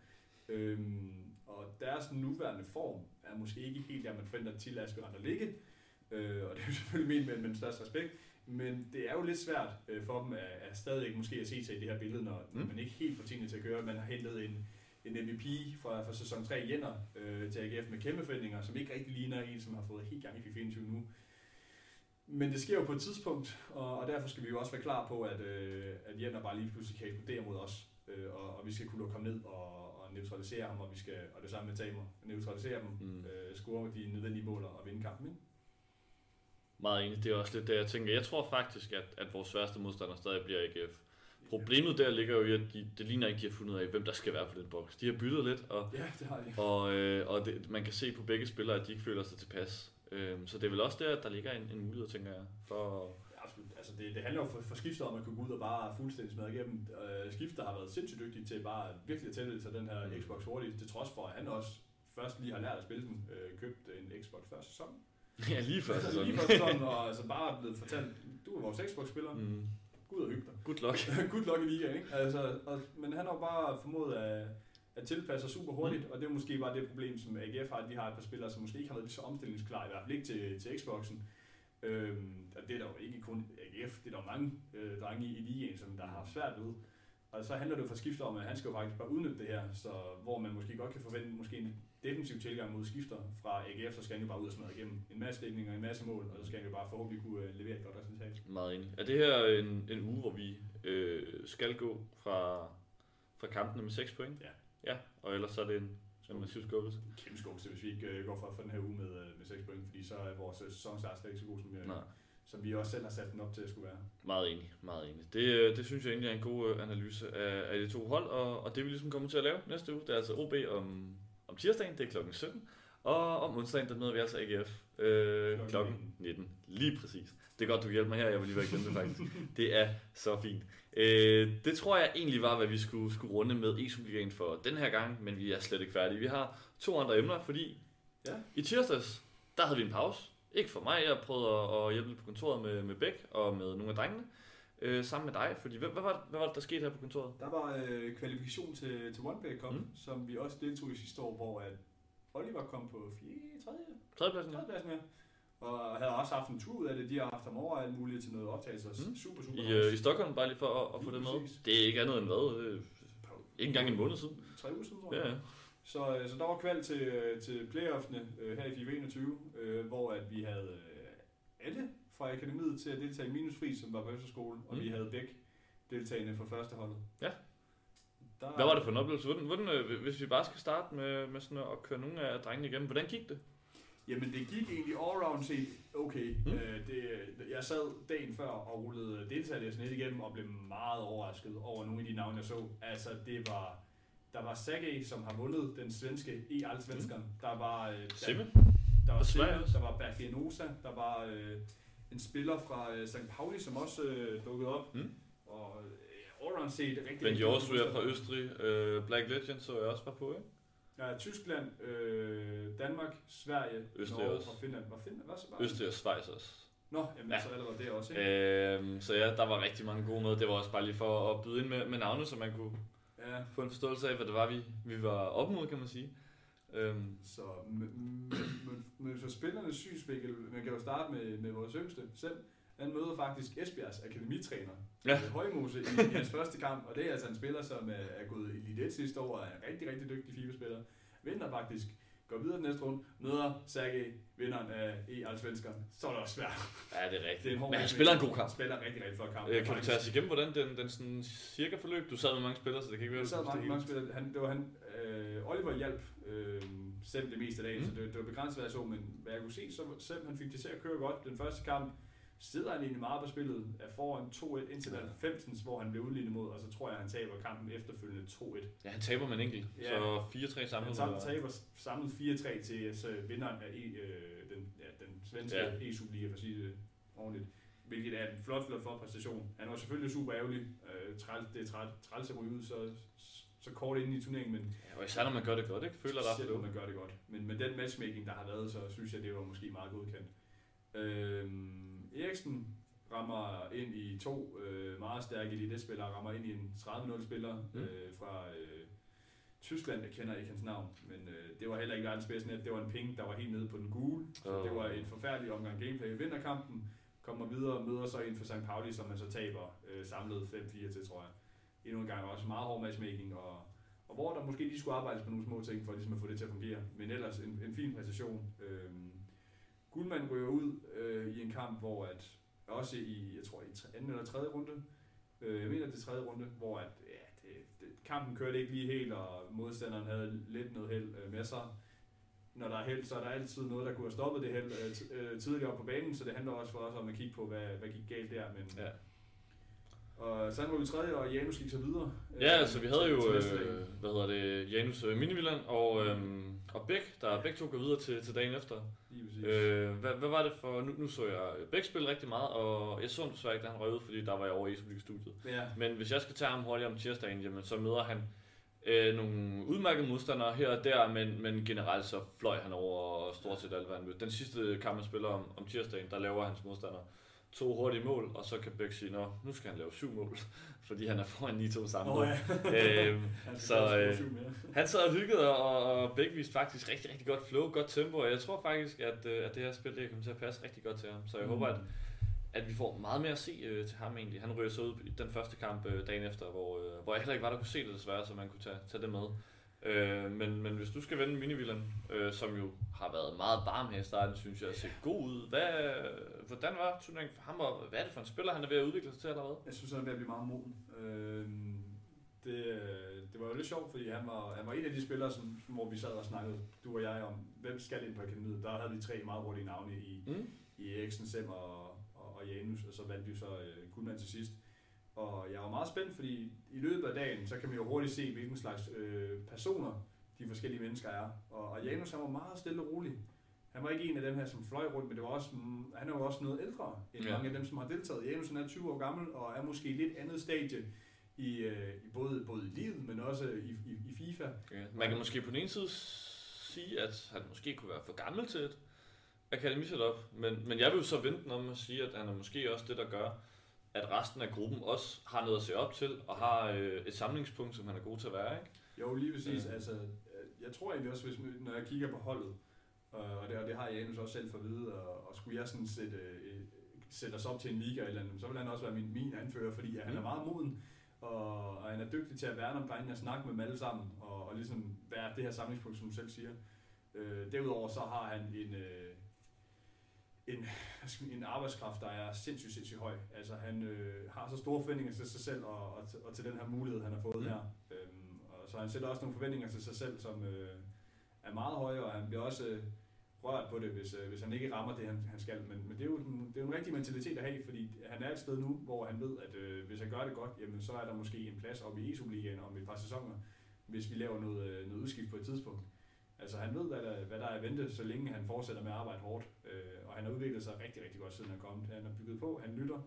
Øhm, og deres nuværende form er måske ikke helt der, man forventer, at titelaspiranter ligge. Øh, og det er jo selvfølgelig ment med, med den største respekt. Men det er jo lidt svært øh, for dem at, at stadig måske at se sig i det her billede, når, Mm. man ikke helt får tingene til at køre. Man har hentet en, en MVP fra, fra sæson 3 i Jenter øh, til AGF med kæmpe forventninger, som ikke rigtig ligner en, som har fået helt gang i FIFA 21 nu. Men det sker jo på et tidspunkt, og, og derfor skal vi jo også være klar på, at, øh, at Jenter bare lige pludselig kan eksplodere mod os. Øh, og, og vi skal kunne lukke ham ned og, og neutralisere ham, og, vi skal, og det samme med Tamer. Neutralisere dem, mm. øh, score de nødvendige mål og vinde kampen. Ikke? Meget enig. Det er også lidt det, jeg tænker. Jeg tror faktisk, at, at vores sværeste modstander stadig bliver AGF. Problemet der ligger jo i, at de, det ligner ikke, de har fundet ud af, hvem der skal være på den boks. De har byttet lidt, og, Ja, det har de. og, øh, og det, man kan se på begge spillere, at de ikke føler sig tilpas. Øhm, så det er vel også der, at der ligger en, en mulighed, tænker jeg, for Ja, absolut. Altså det, det handler jo for, for skifter om at kunne gå ud og bare fuldstændig smadre igennem. Øh, skifter har været sindssygt dygtig til bare virkelig at tælle sig den her Mm. Xbox hurtigt, til trods for, at han også først lige har lært at spille den, øh, købt en Xbox før sæson. ja, lige før Altså, sæsonen. lige før sæson, og altså bare blevet fortalt, du er vores Xbox-spiller, mm. Mm. gå ud og hygge dig. Good luck. Good luck i ligaen, ikke? Altså, og, men han har bare formået at, at tilpasse sig super hurtigt, mm. og det er måske bare det problem, som AGF har, at de har et par spillere, som måske ikke har været lige så omstillingsklar, i hvert fald ikke til, til Xboxen. Øhm, og det er der jo ikke kun AGF, det er der mange øh, drenge i, i ligaen, som der har haft svært ved. Og så handler det jo for skifter om, at han skal jo faktisk bare udnytte det her, så hvor man måske godt kan forvente måske en defensiv tilgang mod skifter fra AGF, så skal han jo bare ud og smadre igennem en masse dækninger, en masse mål, og så skal han jo bare forhåbentlig kunne øh, levere et godt resultat. Meget enig. Er det her en, en uge, hvor vi øh, skal gå fra, fra kampene med 6 point? Ja. Ja, og ellers så er det en En massiv skuffelse. Kæmpe skuffelse, hvis vi ikke øh, går fra, fra den her uge med, øh, med 6 point, fordi så er vores øh, sæsonstart slet ikke så god, som, vi, Nej. som vi også selv har sat den op til at skulle være. Meget enig, meget enig. Det, øh, det synes jeg egentlig er en god øh, analyse af, af de to hold, og, og det vi ligesom kommer til at lave næste uge, det er altså OB om tirsdagen, det er klokken 17, og om onsdagen, der møder vi altså AGF øh, Klokken klokken 19. Lige præcis. Det er godt, du hjælper mig her, jeg var lige ved at glemme det faktisk. Det er så fint. Øh, det tror jeg egentlig var, hvad vi skulle, skulle runde med e Ligaen for den her gang, men vi er slet ikke færdige. Vi har to andre emner, fordi Ja. i tirsdags, der havde vi en pause. Ikke for mig, jeg prøvede at, at hjælpe på kontoret med, med Bæk og med nogle af drengene. Øh, sammen med dig, fordi hvad, hvad, var, hvad var det, der skete her på kontoret? Der var øh, kvalifikation til, til One Bay Cup, Mm. som vi også deltog i sidste år, hvor at Oliver kom på 4. 3. Tredjepladsen? ja. pladsen med. Og havde også haft en tur ud af det. De har haft ham over alt muligt til noget optagelser. Mm. Super, super. I, øh, I Stockholm, bare lige for at, at få det med. Det er ikke andet end hvad? Øh, ikke engang en måned siden. Tre uger siden, tror jeg. Ja, ja. Så, øh, så der var kval til, øh, til playoffene øh, her i FIFA 21, øh, hvor at vi havde øh, alle fra akademiet til at deltage i minusfri, som var på efterskole, og Mm. vi havde begge deltagende fra første holdet. Ja. Der, Hvad var det for en oplevelse? Hvordan, hvordan, øh, hvis vi bare skal starte med, med sådan at køre nogle af drengene igennem, hvordan gik det? Jamen det gik egentlig all-round set okay. Mm. Øh, det, jeg sad dagen før og rullede deltagerlisten lidt igennem og blev meget overrasket over nogle af de navne, jeg så. Altså det var, der var Sage, som har vundet den svenske e allsvenskan mm. Der var, øh, Simme? der var Simme, der var Bergenosa, der var øh, en spiller fra øh, St. Pauli, som også øh, dukkede op. Mm. Og øh, allround set rigtig... Ben gode er fra Østrig, øh, Black Legend så jeg også var på, ikke? Ja, Tyskland, øh, Danmark, Sverige, Østrig Norge også. og Finland. Var Finland? Var, var, Østrig og Schweiz også. Nå, jamen Ja. ja. så allerede det også, ikke? Øhm, så ja, der var rigtig mange gode med. Det var også bare lige for at byde ind med, med navne, så man kunne Ja, få en forståelse af, hvad det var, vi, vi var op mod, kan man sige. Øhm, så men, men, men for spillernes synsvinkel, man kan jo starte med, med vores yngste selv. Han møder faktisk Esbjergs akademitræner, Ja. Højmose, i, i hans første kamp, og det er altså en spiller, som er, er gået i Elite 1 sidste år, og er en rigtig, rigtig dygtig FIFA-spiller. Vinder faktisk, går videre den næste runde, møder Sergej, vinderen af e allsvenskan så er det også svært. ja, det er rigtigt. Det er en hård Men han spiller en god kamp. Spiller en rigtig, rigtig flot kamp. Øh, kan du faktisk. tage os igennem, hvordan den, den sådan cirka forløb? Du sad med mange spillere, så det kan ikke være, Jeg sad du mange, mange spillere. Han, det var han, øh, Oliver hjalp øh, selv det meste af dagen, Mm. så det, det var begrænset, hvad jeg så, men hvad jeg kunne se, så selv han fik det til at køre godt. Den første kamp sidder han egentlig meget på spillet, er foran 2-1 indtil Ja. ja. 15, hvor han blev udlignet mod, og så tror jeg, han taber kampen efterfølgende 2-1. Ja, han taber med en enkelt. Ja. Så 4-3 samlet. Han taber samlet 4-3 til altså, vinderen af e, øh, den, ja, den svenske Ja. e-superliga, for at sige det ordentligt. Hvilket er en flot, flot, flot præstation. Han var selvfølgelig super ærgerlig. Øh, træl, det er træl, træls at ryge ud så, så kort inde i turneringen, men Ja, og især når man gør det godt, ikke? Føler der Selv om man gør det godt. Men med den matchmaking, der har været, så synes jeg, det var måske meget godkendt. Øhm, Eriksen rammer ind i to øh, meget stærke elite-spillere, rammer ind i en 30-0-spiller Mm. øh, fra øh, Tyskland. Jeg kender ikke hans navn, men øh, det var heller ikke verdens bedste net. Det var en ping, der var helt nede på den gule. Så Åh. det var en forfærdelig omgang gameplay. Vinder kampen, kommer videre og møder så en for St. Pauli, som man så taber øh, samlet 5-4 til, tror jeg. Endnu en gang også meget hård matchmaking, og og hvor der måske lige skulle arbejdes på nogle små ting, for ligesom at få det til at fungere. Men ellers en, en fin præstation. Øh, Guldmand ryger ud øh, i en kamp, hvor at også i, jeg tror i anden eller tredje runde, øh, jeg mener det er tredje runde, hvor at, ja, det, det, kampen kørte ikke lige helt, og modstanderen havde lidt noget held øh, med sig. Når der er held, så er der altid noget, der kunne have stoppet det held øh, øh tidligere på banen, så det handler også for os om at kigge på, hvad, hvad gik galt der. Men, Ja. Og så var vi tredje, og Janus gik så videre. Ja, øh, så vi havde jo, øh, hvad hedder det, Janus øh, Minivilland og, øhm, og Bæk, der begge to går videre til, til dagen efter. Øh, hvad, hvad var det for, nu, nu så jeg Bæk spille rigtig meget, og jeg så ham desværre ikke, da han røg ud, fordi der var jeg over i studiet. Ja, Men hvis jeg skal tage ham hurtigt om tirsdagen, jamen, så møder han øh, nogle udmærkede modstandere her og der, men, men generelt så fløj han over stort set alt, hvad han ville. Den sidste kamp, han spiller om, om tirsdagen, der laver hans modstander to hurtige mål, og så kan Bæk sige, nå, nu skal han lave syv mål, fordi han er foran 9-2 sammen. Åh ja. øhm, så, øh, han sad og hyggede, og, og Bæk viste faktisk rigtig, rigtig godt flow, godt tempo, og jeg tror faktisk, at, øh, at det her spil det kommer til at passe rigtig godt til ham. Så jeg mm. håber, at, at vi får meget mere at se øh, til ham egentlig. Han ryger så ud i den første kamp øh, dagen efter, hvor, øh, hvor jeg heller ikke var der kunne se det desværre, så man kunne tage, tage det med. Øh, men, men hvis du skal vende Minivillan, øh, som jo har været meget varm her i starten, synes jeg, ser god ud. Hvad, hvordan var turneringen for ham, og hvad er det for en spiller, han er ved at udvikle sig til allerede? Jeg synes, han er ved at blive meget moden. Øhm, det, øh, det var jo lidt sjovt, fordi han var, han var en af de spillere, som, hvor vi sad og snakkede, du og jeg, om hvem skal ind på akademiet. Der havde vi tre meget hurtige navne i, Mm. i Eriksen, Sem og, og, og Janus, og så valgte vi så øh, Guldmand til sidst. Og jeg var meget spændt, fordi i løbet af dagen, så kan man jo hurtigt se, hvilken slags øh, personer de forskellige mennesker er. Og, og Janus, han var meget stille og rolig. Han var ikke en af dem her, som fløj rundt, men det var også, mm, han er jo også noget ældre end Ja. mange af dem, som har deltaget. Janus er 20 år gammel, og er måske i lidt andet stadie i, øh, i både, både i livet, men også i, i, i FIFA. Ja. Man kan måske på den ene side sige, at han måske kunne være for gammel til et akademisetup, men, men jeg vil jo så vente om at sige, at han er måske også det, der gør, at resten af gruppen også har noget at se op til, og har øh, et samlingspunkt, som han er god til at være, ikke? Jo, lige præcis. Ja. Ja. Altså, øh, jeg tror egentlig også, hvis, når jeg kigger på holdet, øh, og det, og det har Janus også selv for at vide, og, og skulle jeg sådan sætte, øh, sætte os op til en liga eller andet, så vil han også være min, min anfører, fordi at han er Mm. meget moden, og, og han er dygtig til at værne om drengene og snakke med dem alle sammen, og, og ligesom være det her samlingspunkt, som du selv siger. Øh, derudover så har han en, øh, en, en arbejdskraft, der er sindssygt, sindssygt høj. Altså han øh, har så store forventninger til sig selv og, og, til, og til den her mulighed, han har fået Mm. her. Øhm, og så han sætter også nogle forventninger til sig selv, som øh, er meget høje, og han bliver også øh, rørt på det, hvis, øh, hvis han ikke rammer det, han, han skal. Men, men det, er jo en, det er en rigtig mentalitet at have, fordi han er et sted nu, hvor han ved, at øh, hvis han gør det godt, jamen, så er der måske en plads oppe i ESU-ligaen om et par sæsoner, hvis vi laver noget, øh, noget udskift på et tidspunkt. Altså han ved, hvad der, hvad der er at vente, så længe han fortsætter med at arbejde hårdt. Øh, og han har udviklet sig rigtig, rigtig godt, siden han kommet. Han har bygget på, han lytter,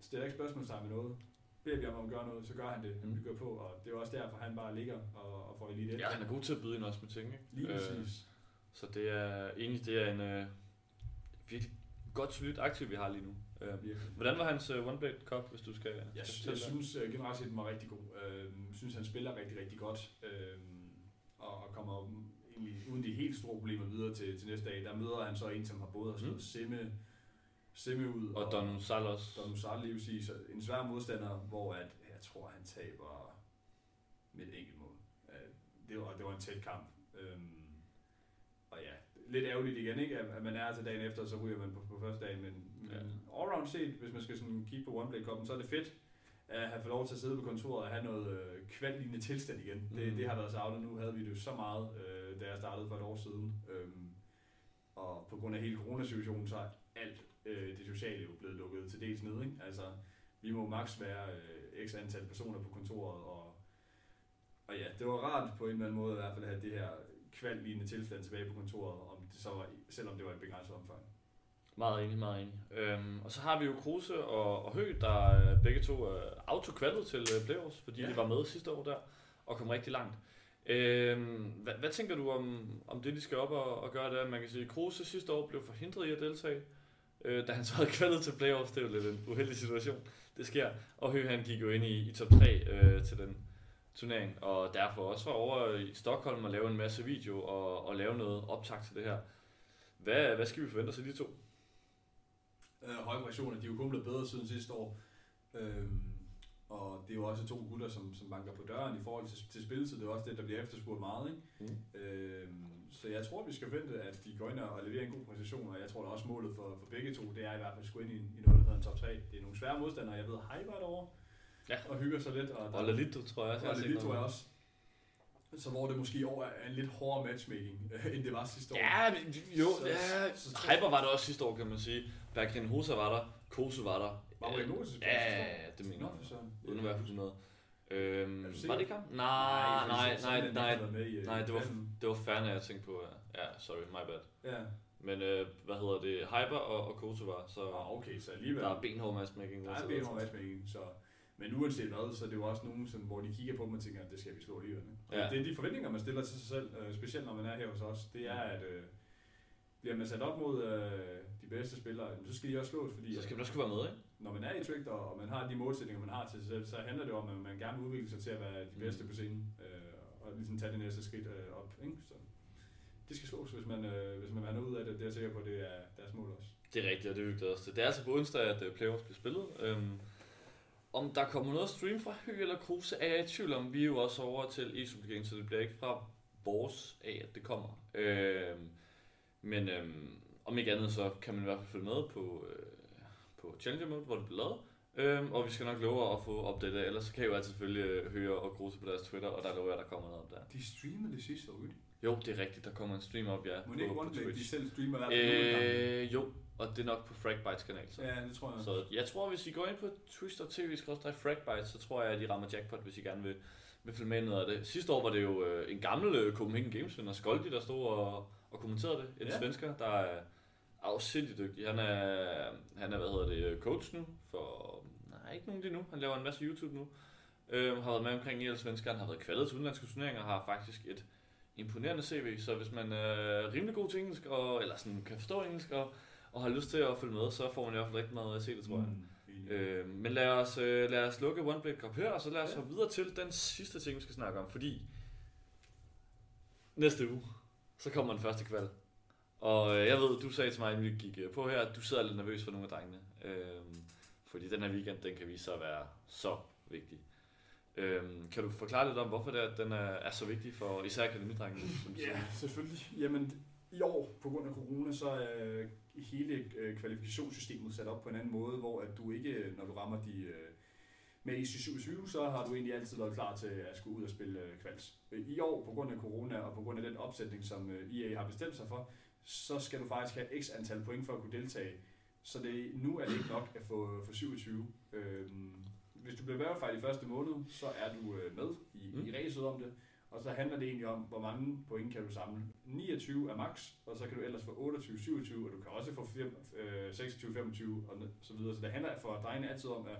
stiller ikke spørgsmålstegn med noget. Beder vi om at gøre noget, så gør han det. Han Mm. bygger på, og det er også derfor, han bare ligger og, og får elite. Ja, han er god til at byde ind også med ting, ikke? Lige Øh, præcis. Så det er egentlig det er en øh, virkelig godt solidt aktiv, vi har lige nu. Øh, hvordan var hans øh, One Blade Cup, hvis du skal... Jeg, skal jeg det? synes uh, generelt set, den var rigtig god. Jeg uh, synes, han spiller rigtig, rigtig godt. Uh, og og kommer egentlig uden de helt store problemer videre til, til næste dag. Der møder han så en, som har både har slået Mm. mm. Semme, Semme ud. Og Don Salos. Don Musal lige vil sige, så en svær modstander, hvor at, jeg tror, han taber med et enkelt mål. Uh, det, var, det var en tæt kamp. Um, og ja, lidt ærgerligt igen, ikke? At, at man er til dagen efter, og så ryger man på, på første dagen. Men, Ja. men allround set, hvis man skal sådan kigge på One Play Cup'en, så er det fedt at have fået lov til at sidde på kontoret og have noget øh, kvallignende tilstand igen. Det, Mm. det har været savnet. Nu havde vi det jo så meget, øh, da jeg startede for et år siden. Øhm, og på grund af hele coronasituationen, så er alt øh, det sociale jo blevet lukket til dels ned. Ikke? Altså, vi må maks være øh, x antal personer på kontoret, og, og ja, det var rart på en eller anden måde i hvert fald at have det her kvallignende tilstand tilbage på kontoret, om det så var, selvom det var et begrænset omfang. Meget enig, meget enig. Øhm, og så har vi jo Kruse og, og Høgh, der øh, begge to er autokvalget til øh, playoffs, fordi ja. De var med sidste år der, og kom rigtig langt. Øhm, hvad, hvad tænker du om, om det, de skal op og, og gøre der? Man kan sige, at Kruse sidste år blev forhindret i at deltage, øh, da han så havde kvalget til playoffs. Det er jo lidt en uheldig situation. Det sker. Og Høgh, han gik jo ind i, i top 3 øh, til den turnering, og derfor også var over i Stockholm og lave en masse video og, og lave noget optag til det her. Hvad, hvad skal vi forvente os af de to? Øh, høje versioner. De er jo kun blevet bedre siden sidste år. Øhm, og det er jo også to gutter, som, som banker på døren i forhold til, til spilletid. Det er også det, der bliver efterspurgt meget. Ikke? Mm. Øhm, så jeg tror, vi skal vente, at de går ind og leverer en god præstation, og jeg tror da også målet for, for begge to, det er i hvert fald at skulle ind i, i noget, der hedder en top 3. Det er nogle svære modstandere, jeg ved, Hyper er derovre, Ja. og hygger sig lidt. Og, Og Lalito, tror jeg også. og noget er også. Så hvor det måske i år er en lidt hårdere matchmaking, end det var sidste år. Ja, jo, Så- ja. så- så- Hyper var der også sidste år, kan man sige. Bergren Hosa var der. Kose var der. Var Øh, Brian Olsen Ja, det mener jeg. Uden at være 100. Øhm, var det ikke ham? Nej, nej, nej, nej, øh, nej, det var, det var færre, jeg tænkte på. Ja, sorry, my bad. Ja. Men øh, hvad hedder det? Hyper og, og Kose var, så Ah, okay, så alligevel. der er benhård matchmaking. Der er benhård matchmaking, så... Men uanset hvad, så er det jo også nogen, som, hvor de kigger på dem og tænker, at det skal vi slå alligevel. Ja. Det er de forventninger, man stiller til sig selv, øh, specielt når man er her hos os. Det er, at øh, bliver man sat op mod øh, de bedste spillere, så skal de også slås, fordi Så skal man også kunne være med, ikke? når man er i Trickter, og man har de målsætninger, man har til sig selv, så handler det om, at man gerne vil udvikle sig til at være de Mm. bedste på scenen, øh, og ligesom tage det næste skridt øh, op. Ikke? Så det skal slås, hvis man, øh, hvis man vil have noget ud af det. Det er jeg sikker på, det er deres mål også. Det er rigtigt, og det er vi glæder os til. Det er altså på onsdag, at øh, playoffs bliver spillet. Øhm, om der kommer noget stream fra Høgh eller Kruse, er jeg i tvivl om. Vi er jo også over til Games, så det bliver ikke fra vores af, at det kommer. Øhm, men øhm, om ikke andet, så kan man i hvert fald følge med på, øh, på Challenger Mode, hvor det bliver lavet. Øhm, og vi skal nok love at få opdateret, ellers så kan I jo altid selvfølgelig øh, høre og gruse på deres Twitter, og der lover jeg, der kommer noget op der. De streamede det sidste år, ikke? Jo, det er rigtigt, der kommer en stream op, ja, Må det ikke på, på rundt, de Twitch. selv streamer hver øh, Øh, jo, og det er nok på Fragbites kanal. Så. Ja, det tror jeg. Så jeg tror, hvis I går ind på twitch.tv fragbites, så tror jeg, at I rammer jackpot, hvis I gerne vil, vil følge med noget af det. Sidste år var det jo øh, en gammel øh, Copenhagen Games vinder, Skoldi, der stod og, og kommenterede det. En Ja. svensker, der er afsindig dygtig. Han er, han er, hvad hedder det, coach nu for, nej, ikke nogen lige nu. Han laver en masse YouTube nu. Øh, har været med omkring i svenskeren, har været kvalet til udenlandske turneringer, har faktisk et imponerende CV, så hvis man er rimelig god til engelsk, og, eller sådan kan forstå engelsk, og, og har lyst til at følge med, så får man i hvert fald rigtig meget at se det, tror jeg. Mm. Øh, men lad os, øh, lad os lukke One Blade Cup her, og så lad os ja. hoppe videre til den sidste ting, vi skal snakke om, fordi næste uge, så kommer den første kval. Og øh, jeg ved, du sagde til mig, inden vi gik øh, på her, at du sidder lidt nervøs for nogle af drengene. Øh, fordi den her weekend, den kan vise sig at være så vigtig. Øh, kan du forklare lidt om, hvorfor det er, den er, er så vigtig for især akademidrengene? Ja, siger? selvfølgelig. Jamen, i år, på grund af corona, så er hele øh, kvalifikationssystemet sat op på en anden måde, hvor at du ikke, når du rammer de øh, med i 27, så har du egentlig altid været klar til at skulle ud og spille øh, kvals. Øh, I år, på grund af corona og på grund af den opsætning, som øh, EA har bestemt sig for, så skal du faktisk have x antal point for at kunne deltage. Så det, nu er det ikke nok at få for 27. Øhm, hvis du bliver verified i første måned, så er du øh, med i, mm. I racet om det. Og så handler det egentlig om, hvor mange point kan du samle. 29 er max, og så kan du ellers få 28, 27, og du kan også få fem, øh, 26, 25 og så videre. Så det handler for drengene altid om at,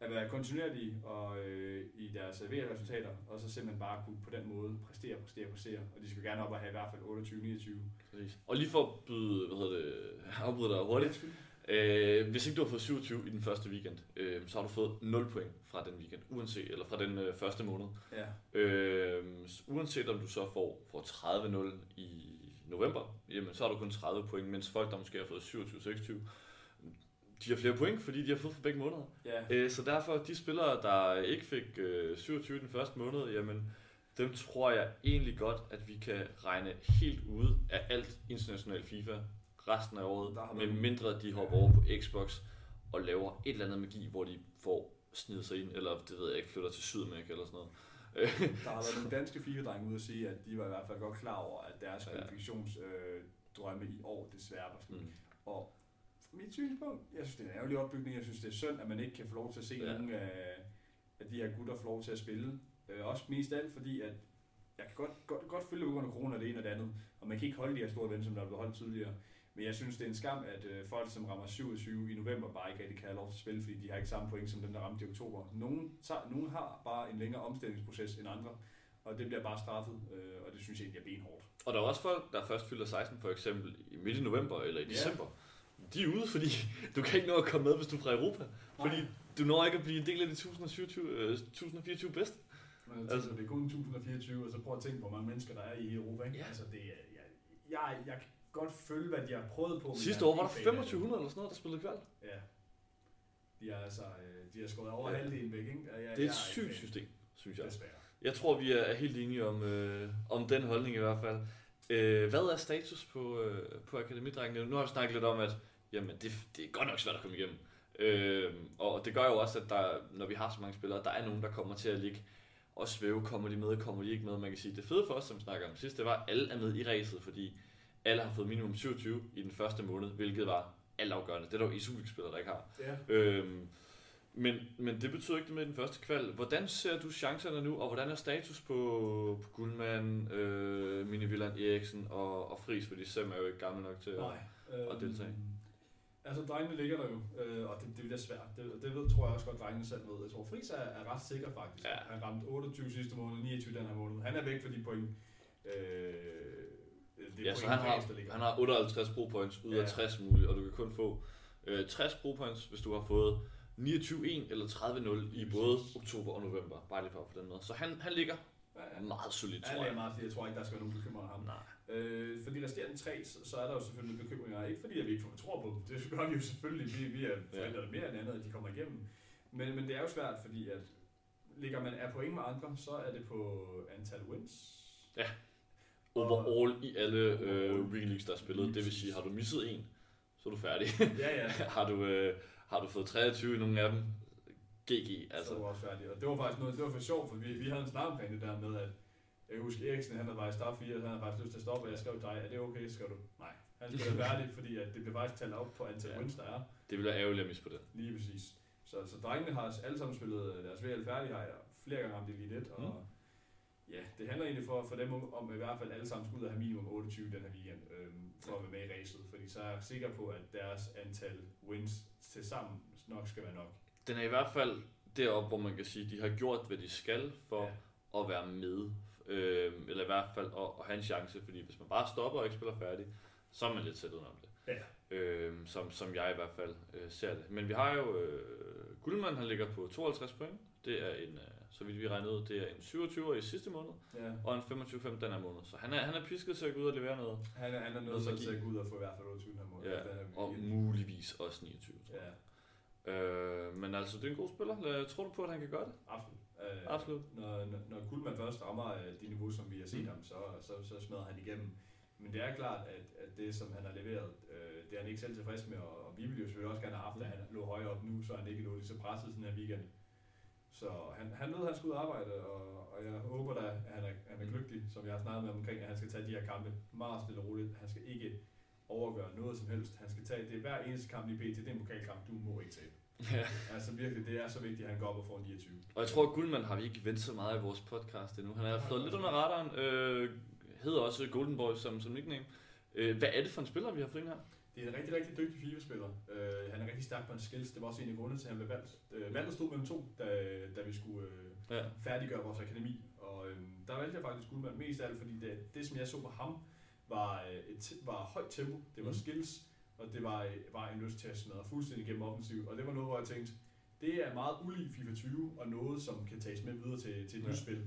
at være kontinuerlige og, øh, i deres VR-resultater, og så simpelthen bare kunne på den måde præstere, præstere, præstere. Og de skal gerne op og have i hvert fald 28, 29. Præcis. Og lige for at byde, hvad hedder det, afbryde dig hurtigt. Øh, hvis ikke du har fået 27 i den første weekend, øh, så har du fået 0 point fra den weekend, uanset, eller fra den øh, første måned. Ja. Øh, uanset om du så får, får 30-0 i november, jamen så har du kun 30 point, mens folk, der måske har fået 27-26, de har flere point, fordi de har fået for begge måneder. Ja. Øh, så derfor, de spillere, der ikke fik øh, 27 den første måned, jamen, dem tror jeg egentlig godt, at vi kan regne helt ude af alt international FIFA resten af året, med mindre de hopper over på Xbox og laver et eller andet magi, hvor de får snidet sig ind, eller det ved jeg ikke, flytter til Sydamerika eller sådan noget. Der har været nogle danske FIFA-drenge ude at sige, at de var i hvert fald godt klar over, at deres Ja. kvalifikationsdrømme i år desværre var slut. Mm. Og mit synspunkt, jeg synes, det er en ærgerlig opbygning. Jeg synes, det er synd, at man ikke kan få lov til at se Ja. nogle af, af de her gutter få lov til at spille. Øh, også mest af alt, fordi at jeg kan godt, godt, godt følge på grund af corona det ene og det andet, og man kan ikke holde de her store events, som der er blevet holdt tidligere. Men jeg synes, det er en skam, at øh, folk, som rammer 27 i november, bare ikke rigtig kan have lov til at spille, fordi de har ikke samme point som dem, der ramte i oktober. Nogle, tager, nogle har bare en længere omstillingsproces end andre, og det bliver bare straffet, øh, og det synes jeg egentlig er benhårdt. Og der er også folk, der først fylder 16 for eksempel i midt i november eller i Ja. december. De er ude, fordi du kan ikke nå at komme med, hvis du er fra Europa. Fordi du når ikke at blive en del af de 1027, øh, 1024 bedste. Men Altså- det er kun 1024, og så prøv at tænke, hvor mange mennesker der er i Europa. Ikke? Ja. Altså, det jeg, jeg, jeg godt følge, hvad de har prøvet på. Sidste år var der ikke fan af det. 2500 eller sådan noget, der spillede kval. Ja. De har altså, øh, de har skåret over Ja. halvdelen væk, ikke? Jeg, Det er jeg et sygt system, synes jeg. Desværre. Jeg tror, vi er helt enige om, øh, om den holdning i hvert fald. Øh, hvad er status på, øh, på akademidrengene? Nu har vi snakket lidt om, at jamen, det, det er godt nok svært at komme igennem. Øh, og det gør jo også, at der, når vi har så mange spillere, der er nogen, der kommer til at ligge og svæve. Kommer de med, kommer de ikke med? Man kan sige, det fede for os, som snakker om sidst, det var, at alle er med i ræset, fordi alle har fået minimum 27 i den første måned, hvilket var altafgørende. Det er der jo i Superliga-spillere, der ikke har. Ja. Øhm, men, men det betyder ikke det med den første kval. Hvordan ser du chancerne nu, og hvordan er status på, på Guldman, øh, Mini Villand Eriksen og, og Friis, fordi Sem er jo ikke gammel nok til at... Nej. og deltage. Altså, drengene ligger der jo, øh, og det, det bliver svært. Det, det ved, tror jeg også godt, drengene selv ved. Jeg tror, Friis er, er ret sikker faktisk. Ja. Han ramte 28 sidste måned, 29 den her måned. Han er væk for de point. Øh, Ja, så han har, han har 58 pro points ud af Ja. 60 mulige, og du kan kun få øh, 60 pro points, hvis du har fået 29-1 eller 30-0 i både oktober og november. Bare lige for på den måde. Så han, han ligger Ja, ja. meget solidt, tror er jeg. meget, fordi jeg tror ikke, der skal være nogen bekymring ham. Nej. Øh, for de resterende tre, så, så er der jo selvfølgelig bekymringer. Ikke fordi, at vi ikke tror på dem. Det gør vi jo selvfølgelig. Vi, vi er forventer det mere end andet, at de kommer igennem. Men, men det er jo svært, fordi at ligger man er point med andre, så er det på antal wins. Overall i alle øh. Leagues, der er spillet. Det vil sige, har du misset en, så er du færdig. Ja, ja. har du, øh, har du fået 23 i nogle af dem, GG, Altså. Så var også færdige. Og det var faktisk noget, det var for sjovt, for vi, vi havde en snak omkring det der med, at jeg kan huske Eriksen, han havde i start 4, han havde faktisk lyst til at stoppe, og jeg skrev til dig, er det okay, skal du? Nej. Han skal være færdig, fordi at det bliver faktisk talt op på antal Ja. wins, der er. Det ville være ærgerligt at misse på det. Lige præcis. Så, så drengene har alle sammen spillet deres VL færdig, har jeg flere gange ramt Elite 1, og Mm. Ja, det handler egentlig for, for dem om, om i hvert fald alle sammen skulle ud og have minimum 28 den her weekend, øhm, for at være med i racet, fordi så er jeg sikker på, at deres antal wins til sammen nok skal være nok. Den er i hvert fald deroppe, hvor man kan sige, de har gjort, hvad de skal for Ja. at være med. Øh, eller i hvert fald at, at have en chance, fordi hvis man bare stopper og ikke spiller færdig, så er man lidt sættet om det. Ja. Øh, som, som jeg i hvert fald øh, ser det. Men vi har jo øh, Guldmand, han ligger på 52 point. Det er en, øh, så vidt vi regnede ud, det er en 27 i sidste måned, Ja. og en 25-5 den her måned. Så han er, han er pisket til at gå ud og levere noget. Han er, han er nødt til at gå ud og få i hvert fald 28 den her måned. Ja, den her Og muligvis også 29, tror jeg. Ja, Øh, men altså, det er en god spiller. Tror du på, at han kan gøre det? absolut. Øh, Absolut. Når, når, når Kuhlmann først rammer øh, det niveau, som vi har set Mm. ham, så, så, så smadrer han igennem. Men det er klart, at, at det, som han har leveret, øh, det er han ikke selv tilfreds med, og, og vi ville jo selvfølgelig også gerne have haft, at han lå højere op nu, så han ikke lå lige så presset sådan her weekend. Så han, han lød, at han skulle ud og arbejde, og, og jeg håber da, at han er, han er glygtig, som jeg har snakket med omkring, at han skal tage de her kampe meget stille og roligt. Han skal ikke overgøre noget som helst. Han skal tage, det er hver eneste kamp i BT, det er en pokalkamp, du må ikke tabe. Ja. Altså virkelig, det er så vigtigt, at han går op og får en 29. Og jeg tror, at Guldmand har vi ikke vendt så meget i vores podcast endnu. Han er flået lidt under radaren. Øh, hedder også Golden Boy som, som nickname. Øh, hvad er det for en spiller, vi har fået ind her? Det er en rigtig, rigtig dygtig FIFA-spiller. Øh, han er rigtig stærk på hans skills. Det var også en af grundene til, at han blev valgt. Øh, valget stod mellem to, da, da vi skulle øh, Ja. færdiggøre vores akademi. Og øh, der valgte jeg faktisk Guldmand mest af alt, fordi det, det som jeg så på ham, var, øh, et, var højt tempo, det var Mm. skills, og det var, øh, var en lyst til at smadre fuldstændig gennem offensiv. Og det var noget, hvor jeg tænkte, det er meget ulig FIFA 20, og noget, som kan tages med videre til, til et Ja. nyt spil.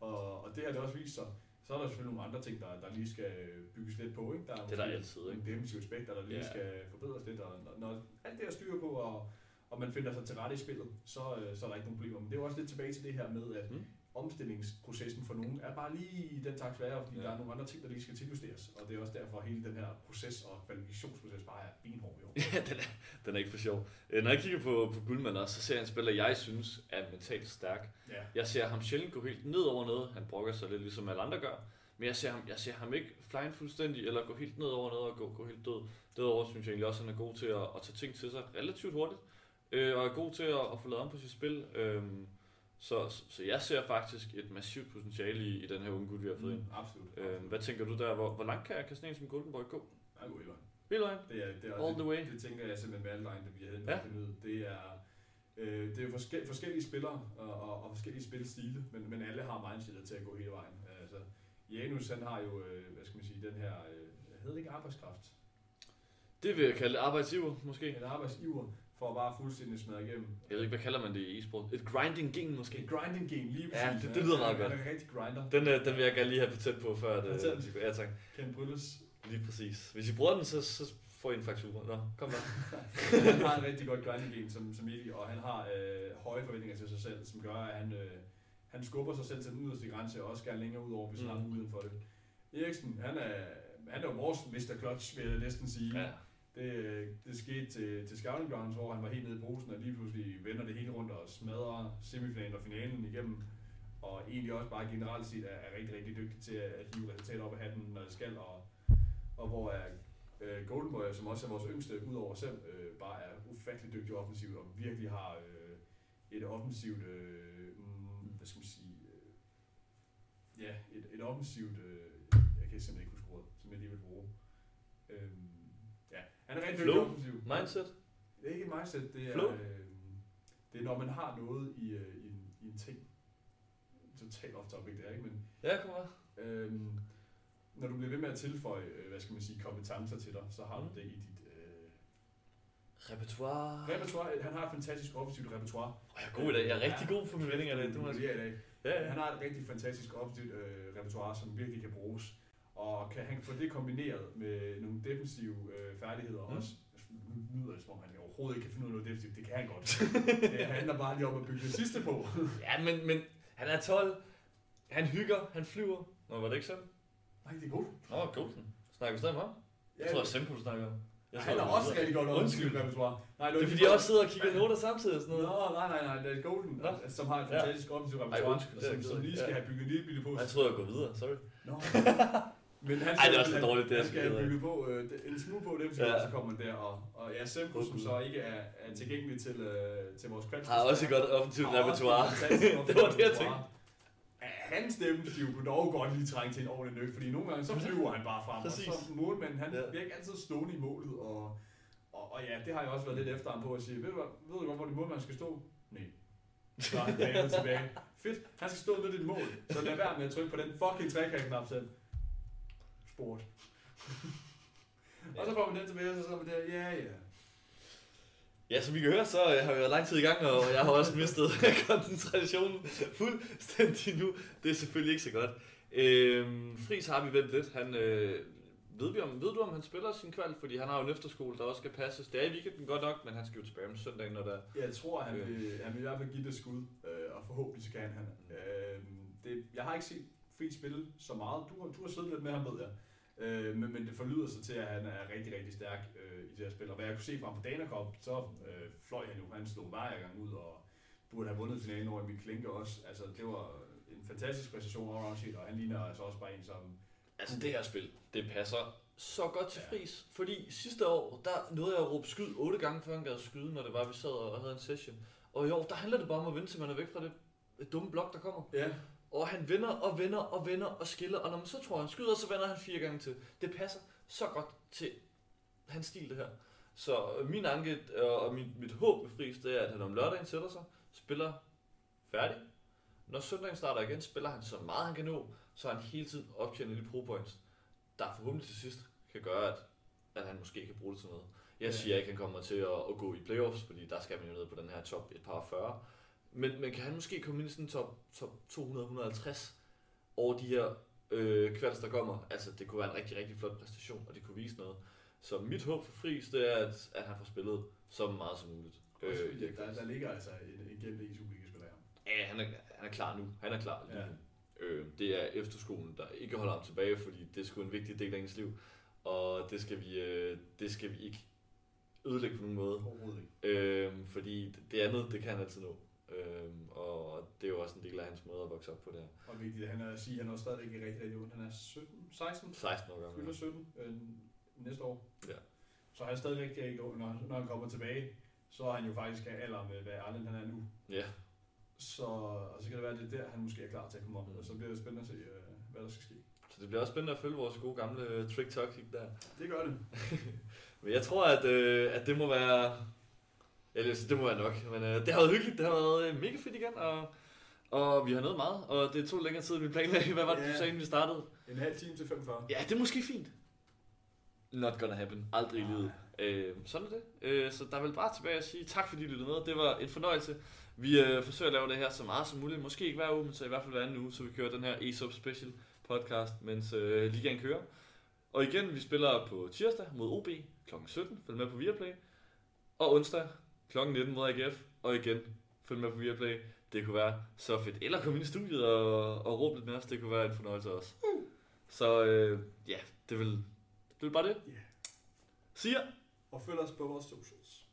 Og, og det har det også vist sig. Så er der selvfølgelig nogle andre ting, der, der lige skal bygges lidt på. Ikke? Der er Det er der altid, ikke? Nogle defensive aspekter, der lige Ja. skal forbedres lidt. Og når, når alt det er styr på, og, og man finder sig til rette i spillet, så, øh, så er der ikke nogen problemer. Men det er jo også lidt tilbage til det her med, at Mm. Omstillingsprocessen for nogen er bare lige den takt sværere, fordi Ja. der er nogle andre ting, der lige skal tiljusteres. Og det er også derfor, at hele den her proces og kvalifikationsproces bare er benhård i år. Ja, den er, den er ikke for sjov. Øh, når jeg kigger på, på Guldmand også, så ser jeg en spiller, jeg synes er mentalt stærk. Ja. Jeg ser ham sjældent gå helt ned over noget. Han brokker sig lidt ligesom alle andre gør. Men jeg ser ham, jeg ser ham ikke flyne fuldstændig, eller gå helt ned over noget og gå, gå helt død. Derudover synes jeg egentlig også, at han er god til at, at tage ting til sig relativt hurtigt. Øh, og er god til at, at få lavet om på sit spil. Øhm, så, så, jeg ser faktisk et massivt potentiale i, i den her unge gut, vi har fået ind. Mm, absolut. Øhm, absolut. hvad tænker du der? Hvor, hvor langt kan, kan sådan en som Golden Boy gå? Er god i vejen. Hele vejen? Det er, det er, All the way. Det, det tænker jeg simpelthen med alle drenge, vi havde Ja. ud. Det er, øh, det er jo forske, forskellige spillere og, og, og forskellige spilstile, men, men alle har mindshetet til at gå hele vejen. Altså, Janus han har jo, øh, hvad skal man sige, den her, øh, hedder det ikke arbejdskraft? Det vil jeg kalde arbejdsiver, måske. En arbejdsiver for at bare fuldstændig smadre igennem. Jeg ved ikke, hvad kalder man det i e-sport? Et grinding gen måske? En grinding game, lige Ja, præcis. det- det lyder meget Han er godt. en rigtig grinder. Den, øh, den vil jeg gerne lige have patent på, før det... Patent. Ja, tak. Ken Brylles. Lige præcis. Hvis I bruger den, så, så får I en faktura. Nå, kom der. han har en rigtig godt grinding game som, som Eddie, og han har øh, høje forventninger til sig selv, som gør, at han, øh, han skubber sig selv til den yderste grænse, og også gerne længere ud over, hvis mm. han Mm. har muligheden for det. Eriksen, han er, han er jo vores Mr. Clutch, vil jeg næsten sige. Ja. Det, det skete til, til Scouting Grounds, hvor han var helt nede i posen, og lige pludselig vender det hele rundt og smadrer semifinalen og finalen igennem. Og egentlig også bare generelt set er, er rigtig, rigtig dygtig til at, at hive resultater op af hatten, når det skal. Og, og hvor er øh, Golden Boy, som også er vores yngste, udover selv, øh, bare er ufattelig dygtig offensivt, og virkelig har øh, et offensivt, øh, mm, hvad skal man sige, øh, ja, et, et offensivt, øh, jeg kan simpelthen ikke huske ordet, som jeg lige vil bruge. Øh, han er rigtig Flow? offensiv. Mindset? Det er ikke et mindset, det er, Flow? øh, det er når man har noget i, øh, i, en, i en ting. Totalt off topic det er, ikke? Men Ja, kom her. øhm, når du bliver ved med at tilføje, øh, hvad skal man sige, kompetencer til dig, så har du Mm. det i dit øh, Repertoire. repertoire. Han har et fantastisk offensivt repertoire. Oh, jeg er god i dag. Jeg er rigtig god på mine vendinger i dag. Det må jeg sige. i dag. Ja, Han har et rigtig fantastisk offensivt øh, repertoire, som virkelig kan bruges. Og kan han få det kombineret med nogle defensive øh, færdigheder Mm. også. Nu lyder det som om, han overhovedet ikke kan finde ud af noget defensivt. Det kan han godt. det handler bare lige om at bygge det sidste på. Ja, men, men han er 12. Han hygger. Han flyver. Nå, var det ikke sådan? Nej, det er godt. Nå, Golden. Snakker vi stadig om ham? Jeg tror, er Sempo, snakker om. Jeg Han tror, er vi også rigtig godt Undskyld. offensivt repertoire. Nej, Det er fordi, jeg også sidder og kigger noter samtidig og sådan noget. Nå, nej, nej, nej, det er Golden, Nå. som har Ja. fantastisk offensivt Ej, repertoire, undskyld, er som, som lige skal Ja. have bygget en lille bitte på. Jeg troede, jeg går videre, sorry. Nå. Men han Ej, det er også han- dårligt, det jeg han skal skal bygget på øh, en smule på dem, Ja. så kommer der. Og, og ja, Sempo, Åh, som så ikke er, er tilgængelig til, øh, til vores kvalg. Har også et godt offensivt repertoire. Det var det, jeg tænkte. Ja, Hans stemmestiv kunne dog godt lige trænge til en ordentlig nøk, fordi nogle gange så flyver han bare frem, Præcis. og så målmanden, han Ja. bliver ikke altid stående i målet, og, og, og ja, det har jeg også været lidt efter ham på at sige, ved du, ved du godt, hvor din målmand skal stå? Nej. Så er han tilbage. Fedt, han skal stå med dit mål, så lad være med at trykke på den fucking trekant-knap selv. Sport. og så får man den tilbage, og så sidder man der, ja, ja. Ja, som vi kan høre, så øh, har vi været lang tid i gang, og jeg har også mistet koncentrationen fuldstændig nu. Det er selvfølgelig ikke så godt. Øhm, Fris har vi ventet lidt. Han, øh, ved, vi om, ved du, om han spiller sin kval? Fordi han har jo en efterskole, der også skal passes. Det er i weekenden godt nok, men han skal jo tilbage om søndagen, når der Jeg tror, han Øh. vil, han vil i hvert fald give det et skud, øh, og forhåbentlig så kan han. Øh, det, jeg har ikke set Fri spille så meget. Du har, du har siddet lidt med ham, ved jeg. Øh, men, men det forlyder sig til, at han er rigtig, rigtig stærk øh, i det her spil. Og hvad jeg kunne se fra ham på Dana Cup, så øh, fløj han jo, han slog hver gang ud og burde have vundet finalen over Emil Klinke også. Altså, det var en fantastisk præstation all set, og han ligner altså også bare en, som... Altså det her spil, det passer så godt til Ja. Fris. Fordi sidste år, der nåede jeg at råbe skyd otte gange, før han gad skyde, når det var, vi sad og havde en session. Og i år, der handler det bare om at vente, til man er væk fra det det dumme blok, der kommer. Ja, Og han vender og vender og vender og skiller, og når man så tror, han skyder, så vender han fire gange til. Det passer så godt til hans stil, det her. Så øh, min anke øh, og mit, mit håb med Friis, det er, at han om lørdagen sætter sig, spiller færdig. Når søndagen starter igen, spiller han så meget han kan nå, så han hele tiden optjener de pro points, der forhåbentlig til sidst kan gøre, at, at han måske kan bruge det til noget. Jeg siger ikke, at han kommer til at, at gå i playoffs, fordi der skal man jo ned på den her top et par 40. Men, men kan han måske komme ind i sådan top, top 200-150 over de her øh, kvalds, der kommer? Altså, det kunne være en rigtig, rigtig flot præstation, og det kunne vise noget. Så mit håb for Friis, det er, at, at han får spillet så meget som muligt. også Øh, fordi, der, der ligger altså en, en gennem i Superliga-spiller. Ja, han er, han er klar nu. Han er klar Ja. Øh, det er efterskolen, der ikke holder ham tilbage, fordi det er sgu en vigtig del af ens liv. Og det skal vi, øh, det skal vi ikke ødelægge på nogen måde. Overhovedet ikke. Øh, fordi det- det andet, det kan han altid nå. Øh, og det er jo også en del af hans måde at vokse op på det her. Og vigtigt, han er at sige, at han er stadigvæk ikke rigtig, rigtig ung. Han er 17, 16, 16 år gammel. fylder 17 øh, næste år. Ja. Så han er stadig rigtig, rigtig ung. Når, han- når han kommer tilbage, så er han jo faktisk af alder med, hvad Arlen han er nu. Ja, Så, og så kan det være, at det er der, han måske er klar til at komme op. Mm. Og så bliver det spændende at se, øh, hvad der skal ske. så det bliver også spændende at følge vores gode gamle øh, trick toxic der. Det gør det. Men jeg tror, at, øh, at det må være... Eller det må være nok. Men øh, det har været hyggeligt. Det har været øh, mega fedt igen. Og, og vi har nået meget. Og det tog længere tid, end vi planlagde. Hvad var det, du Ja. sagde, inden vi startede? En halv time til 45. Ja, det er måske fint. Not gonna happen. Aldrig i livet. Øh, sådan er det. Øh, så der er vel bare tilbage at sige tak, fordi I lyttede med. Det var en fornøjelse. Vi øh, forsøger at lave det her så meget som muligt. Måske ikke hver uge, men så i hvert fald hver anden uge, så vi kører den her ESOP Special podcast, mens øh, ligaen kører. Og igen, vi spiller på tirsdag mod OB kl. 17. Følg med på Viaplay. Og onsdag kl. 19 mod AGF. Og igen, følg med på Viaplay. Det kunne være så fedt. Eller komme ind i studiet og, og råbe lidt med os. Det kunne være en fornøjelse også. Så øh, ja, det vil, det vil bare det. Ja. Siger. Og følg os på vores socials.